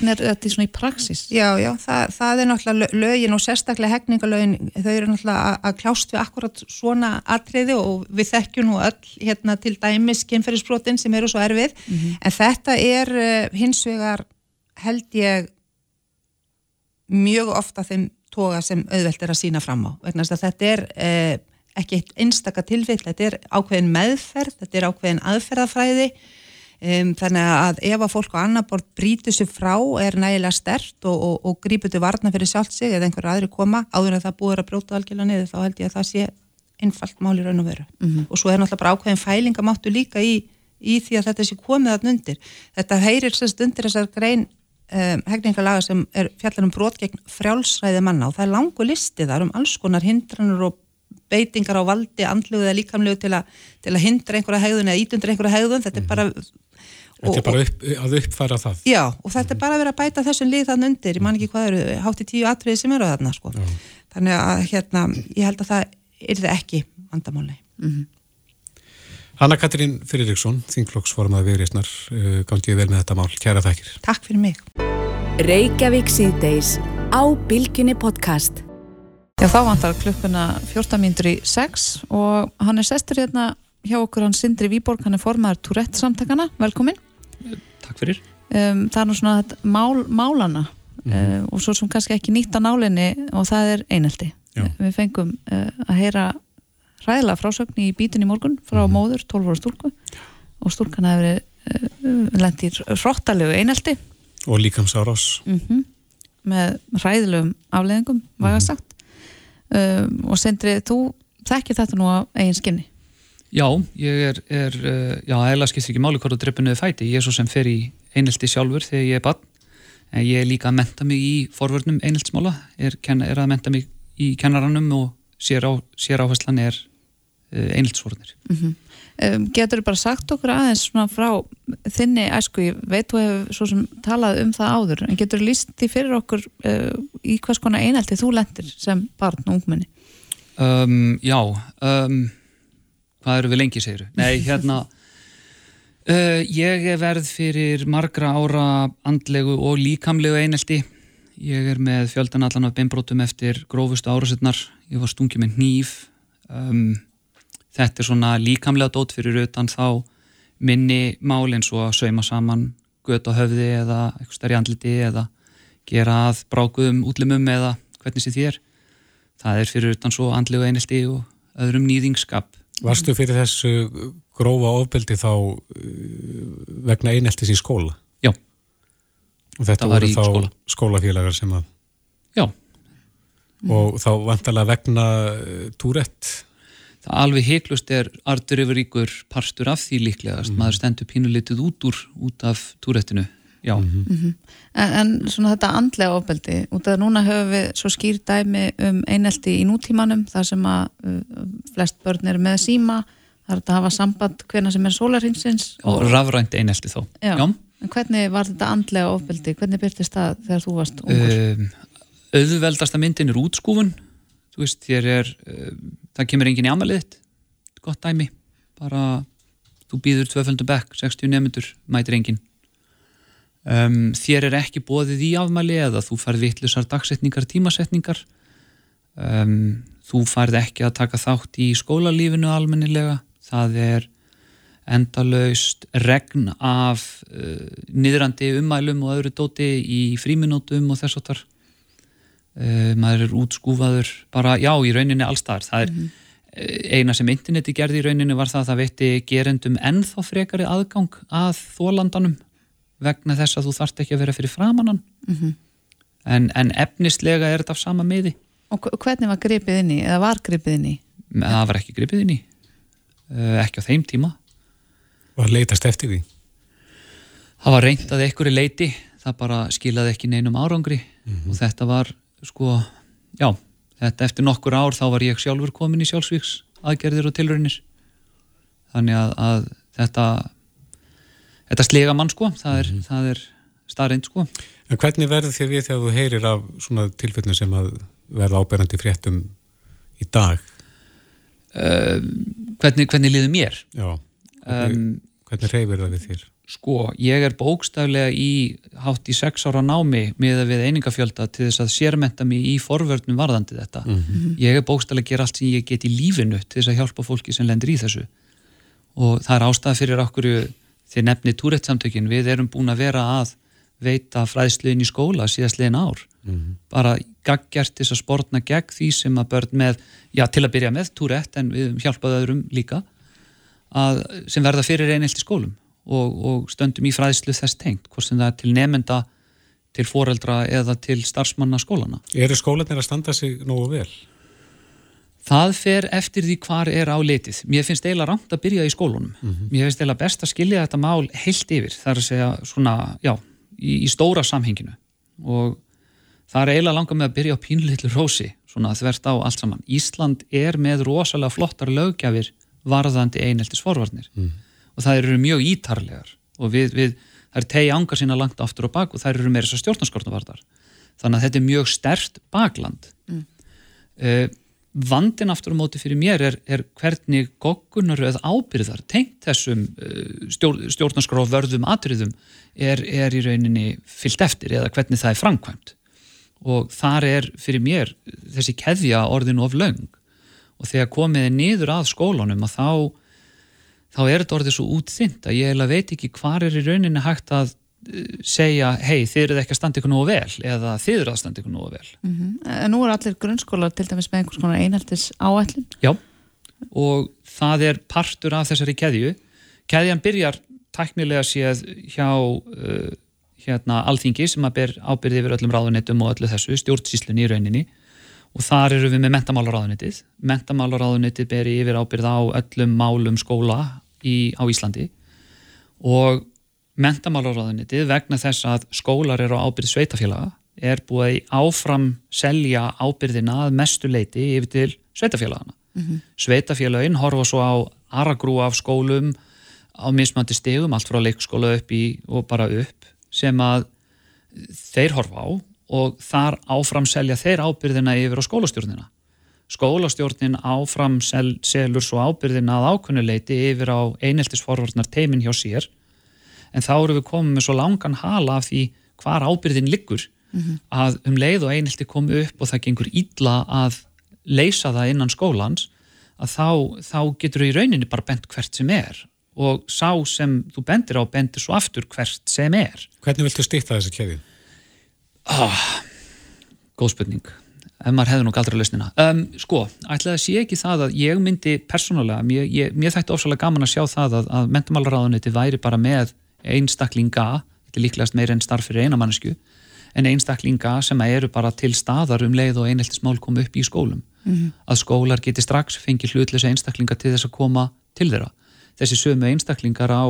er þetta í praksis? Já, já, það, það er náttúrulega lögin og sérstaklega hegningalögin, þau eru náttúrulega að kljást við akkurat svona atriði og við þekkjum nú öll hérna til dæmis kynferðisbrotin sem eru svo erfið, mm -hmm. en þetta er uh, hins vegar held ég mjög ofta þeim toga sem auðvelt er að sína fram á vegna þess að þetta er eh, ekki eitt einstaka tilvill, þetta er ákveðin meðferð, þetta er ákveðin aðferðafræði um, þannig að ef að fólk á annar bort brítur sér frá er nægilega stert og, og, og grípur til varna fyrir sjálft sig eða einhverju aðri koma áður en það búið að bróta algjörlega niður þá held ég að það sé einfalt mál í raun og veru. Mm -hmm. og svo er náttúrulega bara ákveðin fælingamáttu líka í, í því að þetta sé komið að undir. Þetta heyrir sérst undir þessar grein um, hegningarlaga sem er fjallar um brot gegn frjálsræði manna og það er langu listi þar um alls konar hindranur og beitingar á valdi, andluðu eða líkamluðu til, til að hindra einhverja hegðun eða ítundur einhverja hegðun, þetta er bara Þetta er bara upp, að uppfæra það. Já, og þetta er bara að vera að bæta þessum lið þann undir, ég man ekki hvað eru, hátti tíu atriði sem eru þarna, sko. Já. þannig að hérna, ég held að það er það ekki vandamáli mm -hmm. Hanna Katrín Fyrirriksson þingflokksformað viðriðsnar uh, gangið vel með þetta mál, kæra þakkir. Takk fyrir mig. Reykjavík síðdeis á Bilginni podcast. Já, þá vantar klukkuna 14 mindur í 6 og hann er sestur hérna hjá okkur, hann Sindri Výborg, hann er formaður Tourette samtakana, velkomin Takk fyrir um, Það er nú svona mál, málana mm -hmm. uh, og svo sem kannski ekki nýtt á nálinni og það er einelti Já. Við fengum uh, að heyra ræðilega frásögn í bítin í morgun frá mm -hmm. móður, 12 ára stúrku og stúrkan hefur verið uh, lendir frottalegu einelti og líkamsárás mm -hmm. með ræðilegum afleðingum, það mhm. sagt um, og Sindri, þú þekkir þetta nú á eigin skinni Já, ég er, er uh, já, eða skiptir ekki máli hvort þú dreipur niður fæti, ég er svo sem fer í einelti sjálfur þegar ég er barn, en ég er líka að menta mig í forvörnum eineltsmála, er, er að menta mig í kennarannum og sér, á, sér áherslan er uh, eineltsfornir. Mm -hmm. um, getur þú bara sagt okkur aðeins svona frá þinni æsku, ég veit þú hefur svo sem talað um það áður, en getur þú líst því fyrir okkur uh, í hvers konar einelti þú lendir sem barn og ungmenni? Um, já, um hvað eru við lengi segiru? Nei, hérna uh, ég er verð fyrir margra ára andlegu og líkamlegu einelti. Ég er með fjöldan allan af beinbrótum eftir grófustu árasetnar ég var stungið með nýf um, þetta er svona líkamlega dót fyrir utan þá minni mál eins og að sauma saman gött á höfði eða eitthvað stærri andliti eða gera að brákuðum útlimum eða hvernig sé þér. Það er fyrir utan svo andlegu einelti og öðrum nýðingskap Varstu fyrir þessu grófa ofbeldi þá uh, vegna eineltis í skóla? Já. Og þetta voru þá skóla. skólafélagar sem að... Já. Og þá vantalega vegna uh, túrett? Það alveg heiklust er artur yfir ykkur parstur af því líklegast. Mm. Maður stendur pínulitið út úr út af túrettinu já. Mm -hmm. Mm -hmm. En, en svona þetta andlega ofbeldi, út af núna höfum við svo skýr dæmi um einelti í nútímanum, þar sem að uh, flest börn eru með síma, það er að hafa samband hvena sem er sólarhingsins. Og, og rafrænt einelti þó. Já. já. En hvernig var þetta andlega ofbeldi, hvernig byrtist það þegar þú varst ungur? Um, auðveldasta myndin er útskúfun, þú veist, þér er, um, það kemur engin í amaliðitt, gott dæmi, bara þú býður tvöföldu bekk, 60 nefndur, mætir enginn um, þér er ekki bóðið í afmæli eða þú færð vittlusar dagsetningar, tímasetningar. Um, þú færð ekki að taka þátt í skólalífinu almennilega, það er endalaust regn af uh, niðrandi umælum og öðru dóti í fríminútum og þess að þar uh, maður er útskúfaður bara, já, í rauninni allstar það er mm -hmm. eina sem interneti gerði í rauninni var það að það veitti gerendum ennþá frekari aðgang að þólandanum vegna þess að þú þarft ekki að vera fyrir framannan mm -hmm. en, en efnislega er þetta af sama miði Og hvernig var gripið inn í, eða var gripið inn í? Það var ekki gripið inn í uh, ekki á þeim tíma Var leitast eftir því? Það var reynd að einhverju leiti það bara skilaði ekki neinum árangri mm -hmm. og þetta var sko já, þetta eftir nokkur ár þá var ég sjálfur komin í sjálfsvíks aðgerðir og tilraunir þannig að, að þetta þetta slega mann sko, það er, mm -hmm. er starrend sko. En hvernig verður þér við þegar þú heyrir af svona tilfellinu sem að verða áberandi fréttum í dag? Uh, hvernig, hvernig liður mér? Já, hvernig, um, hvernig reyfir það við þér? Sko, ég er bókstaflega í hátt í sex ára námi með að við einingafjölda til þess að sérmenta mig í forvörnum varðandi þetta. Mm -hmm. Ég er bókstaflega að gera allt sem ég get í lífinu til þess að hjálpa fólki sem lendir í þessu og það er ástæða fyrir okkur þið nefnið túrættsamtökin, við erum búin að vera að veita fræðsluðin í skóla síðast legin ár, mm -hmm. bara gaggjart þess að spórna gegn því sem að börn með, já til að byrja með túrætt en við hjálpaðu öðrum líka að, sem verða fyrir einhelti skólum og, og stöndum í fræðslu þess tengt, hvort sem það er til nefnda til foreldra eða til starfsmanna skólana. Eru skólanir að standa sig nógu vel? Það fer eftir því hvar er á letið. Mér finnst eiginlega ramt að byrja í skólunum. Mm -hmm. Mér finnst eiginlega best að skilja þetta mál heilt yfir. Það er að segja svona, já, í, í stóra samhenginu. Og það er eiginlega langað með að byrja á pínlitlu rósi, svona þvert á allt saman. Ísland er með rosalega flottar lögjafir varðandi eineltis forvarnir. Mm. Og það eru mjög ítarlegar. Og við, við það er tegi ángar sína langt aftur og bak og það eru meira þessar stjórnarskortnavartar. Þannig að þetta er mjög stert bakland. Mm. Uh, vandin aftur á móti fyrir mér er, er hvernig goggunaröð ábyrðar tengt þessum uh, stjór, stjórnarskróf vörðum atriðum er, er í rauninni fyllt eftir eða hvernig það er framkvæmt. Og þar er fyrir mér þessi keðja orðinu of laung og þegar komið niður að skólanum að þá þá er þetta orðið svo útþynt að ég veit ekki hvað er í rauninni hægt að segja, hei, þið eruð ekki að standa ykkur nú vel eða þið eruð að standa ykkur nú vel. Mm -hmm. En nú er allir grunnskólar til dæmis með einhvers konar einheltis áætlin Já, og það er partur af þessari keðju. Keðjan byrjar tæknilega séð hjá uh, hérna alþingi sem að ber ábyrði yfir öllum ráðunitum og öllu þessu, stjórnsíslunni í rauninni. Og þar eru við með mentamálaráðunitið mentamálaráðunitið ber yfir ábyrð á öllum málum skóla í, á Íslandi. Og mentamálaráðunitið vegna þess að skólar eru á ábyrð sveitafélaga er búið áfram selja ábyrðina að mestu leiti yfir til sveitafélagana. Mm -hmm. Sveitafélagin horfa svo á aragrú af skólum á mismandi stegum, allt frá leikskóla upp í og bara upp sem að þeir horfa á og þar áfram selja þeir ábyrðina yfir á skólastjórnina. Skólastjórnin áfram sel, selur svo ábyrðina að ákunnuleiti yfir á eineltisforvarnar teimin hjá sér en þá eru við komið með svo langan hala af því hvar ábyrðin liggur mm -hmm. að um leið og einhelti komi upp og það gengur ítla að leysa það innan skólans að þá, þá getur þau í rauninni bara bent hvert sem er og sá sem þú bendir á bendir svo aftur hvert sem er Hvernig viltu stýtta þessi keði? Ah, góð spurning ef maður hefði nú galdra lausnina um, sko, ætlaði að sé ekki það að ég myndi persónulega, mér, ég, mér þætti ofsalega gaman að sjá það að, að mentumálaráðuniti væri bara með einstaklinga, þetta er líklegast meira en starf fyrir einamannisku, en einstaklinga sem eru bara til staðar um leið og einheltismál koma upp í skólum. Mm -hmm. Að skólar geti strax fengið hlutlösa einstaklinga til þess að koma til þeirra. Þessi sömu einstaklingar á,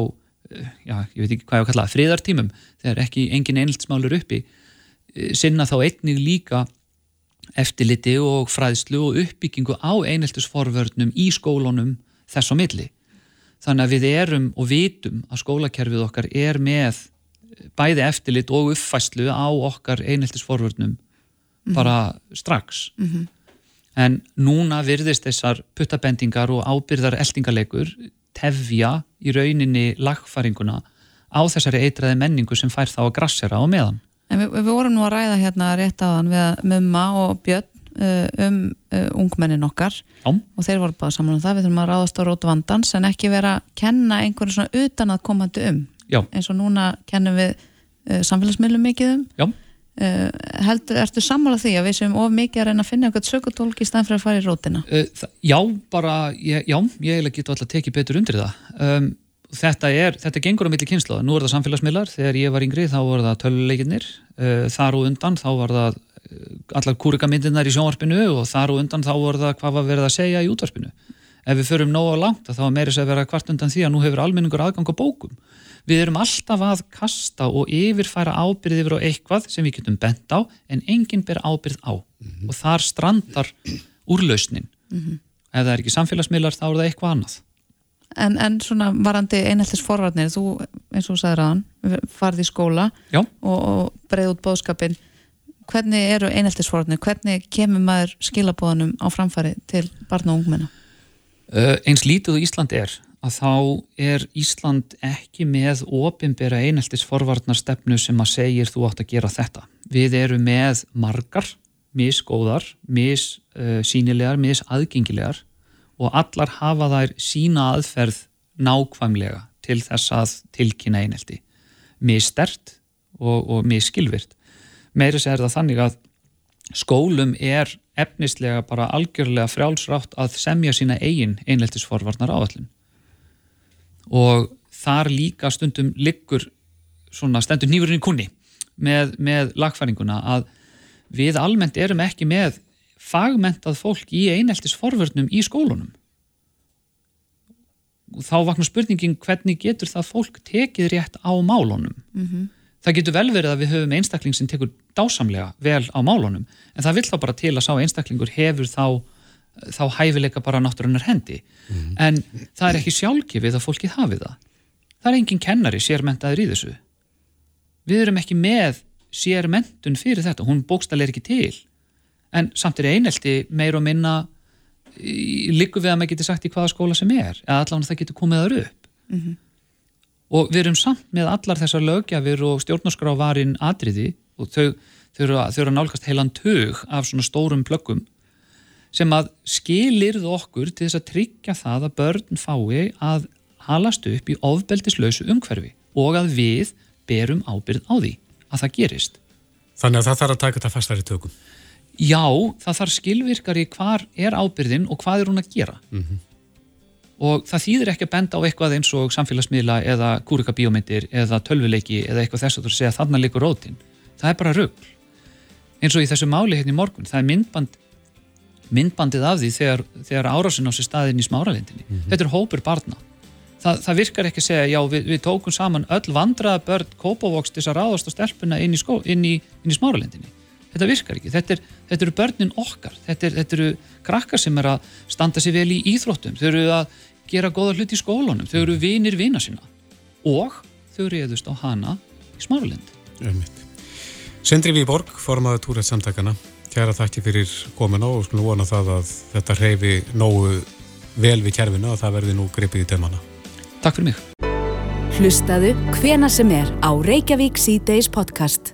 eh, já, ég veit ekki hvað ég á að kalla, friðartímum, þegar ekki engin einheltismál eru uppi, eh, sinna þá einnig líka eftirliti og fræðslu og uppbyggingu á einheltisforvörnum í skólunum þess á milli þannig að við erum og vitum að skólakerfið okkar er með bæði eftirlit og uppfæslu á okkar einheltisforvörnum mm -hmm. bara strax mm -hmm. en núna virðist þessar puttabendingar og ábyrðar eldingarleikur tefja í rauninni lagfæringuna á þessari eitraði menningu sem fær þá að grassera á meðan En við, við vorum nú að ræða hérna rétt á þann við Mumma og Björn Uh, um uh, ungmennin okkar. Já. og þeir voru bara saman um það. Við þurfum að ráðast á rótu vandans en ekki vera að kenna einhverju svona utan að komandi um. Já. eins og núna kennum við uh, samfélagsmiðlum mikið um. Uh, heldur, ertu sammála því að við séum of mikið að reyna að finna eitthvað sökutólk í staðan fyrir að fara í rótina? Uh, Já, bara, ég, já, ég get alltaf tekið betur undir það. Um, þetta er, þetta gengur á milli kynslu nú er það samfélagsmiðlar, þegar ég var yngri þá voru það töluleikinnir, uh, þar og undan þá var það allar kúrikamindirnar í sjónvarpinu og þar og undan þá voru það hvað var verið að segja í útvarpinu. Ef við förum nóga langt þá er meirins að vera kvart undan því að nú hefur almenningur aðgang á bókum. Við erum alltaf að kasta og yfirfæra ábyrð yfir á eitthvað sem við getum bent á en enginn ber ábyrð á mm -hmm. og þar strandar úrlausnin. Mm -hmm. Ef það er ekki samfélagsmiðlar þá er það eitthvað annað. En, en svona varandi einheltis forvarnir, þú eins og sagður aðan, farði í skóla Já. og, og breið út bóðskapin hvernig eru eineltisforðinu, hvernig kemur maður skilabóðanum á framfæri til barna og ungmenna? Uh, eins lítið og Ísland er að þá er Ísland ekki með ofinbera eineltisforvarnar stefnu sem að segir þú átt að gera þetta. Við erum með margar, misgóðar, missýnilegar, uh, misaðgengilegar og allar hafa þær sína aðferð nákvæmlega til þess að tilkynna einelti. Misstert og, og misskilvirt meiri sér það þannig að skólum er efnislega bara algjörlega frjálsrátt að semja sína eigin einleiltisforvarnar áallin og þar líka stundum liggur svona stendur nýfurinn í kunni með, með lagfæringuna að við almennt erum ekki með fagmentað fólk í eineltisforvörnum í skólunum. Og þá vaknar spurningin hvernig getur það fólk tekið rétt á málunum? Mm -hmm. Það getur vel verið að við höfum einstakling sem tekur dásamlega vel á málunum en það vil þá bara til að sá einstaklingur hefur þá, þá hæfileika bara náttúrunar hendi. Mm -hmm. en það er ekki sjálfgefið að fólkið hafi það. Það er engin kennari sérmentaður í þessu. Við erum ekki með sérmentun fyrir þetta, hún bókstal er ekki til. En samt er einelti meir og minna líku við að maður getur sagt í hvaða skóla sem er eða allavega það getur komið þar upp. Mm -hmm. Og við erum samt með allar þessar lögjafir og stjórnarskrávarinn atriði og þau, þau, eru að, þau eru að nálgast heilan tög af svona stórum plöggum sem að skilirðu okkur til þess að tryggja það að börn fái að halast upp í ofbeldislausu umhverfi og að við berum ábyrð á því að það gerist. Þannig að það þarf að taka þetta fastari tökum? Já, það þarf skilvirkari hvar er ábyrðin og hvað er hún að gera. Mm -hmm. Og það þýðir ekki að benda á eitthvað eins og samfélagsmiðla eða kúrikabíómyndir eða tölvuleiki eða eitthvað þess að þú segja þannig líkur rótin. Það er bara rögl. Eins og í þessu máli hérna í morgun, það er myndband, myndbandið af því þegar, þegar árásin á sér staðin í smáralindinni. Mm -hmm. Þetta er hópur barna það, það virkar ekki að segja já við, við tókum saman öll vandraða börn kópavóks til að ráðast á stelpuna inn í, skó, inn í, inn í smáralendinni þetta virkar ekki, þetta, er, þetta eru börnin okkar þetta, er, þetta eru krakkar sem er að standa sér vel í íþróttum þau eru að gera góða hlut í skólunum þau eru vinir vina sína og þau reyðust á hana í smáralend Sendri Víborg, formaður túrætt samtakana kæra þakki fyrir komina og skulum vona það að þetta reyfi nógu vel við kjærfinu og það verði nú gripið í tömana Takk fyrir mig. Hlustaðu hvena sem er á Reykjavík C-Days podcast.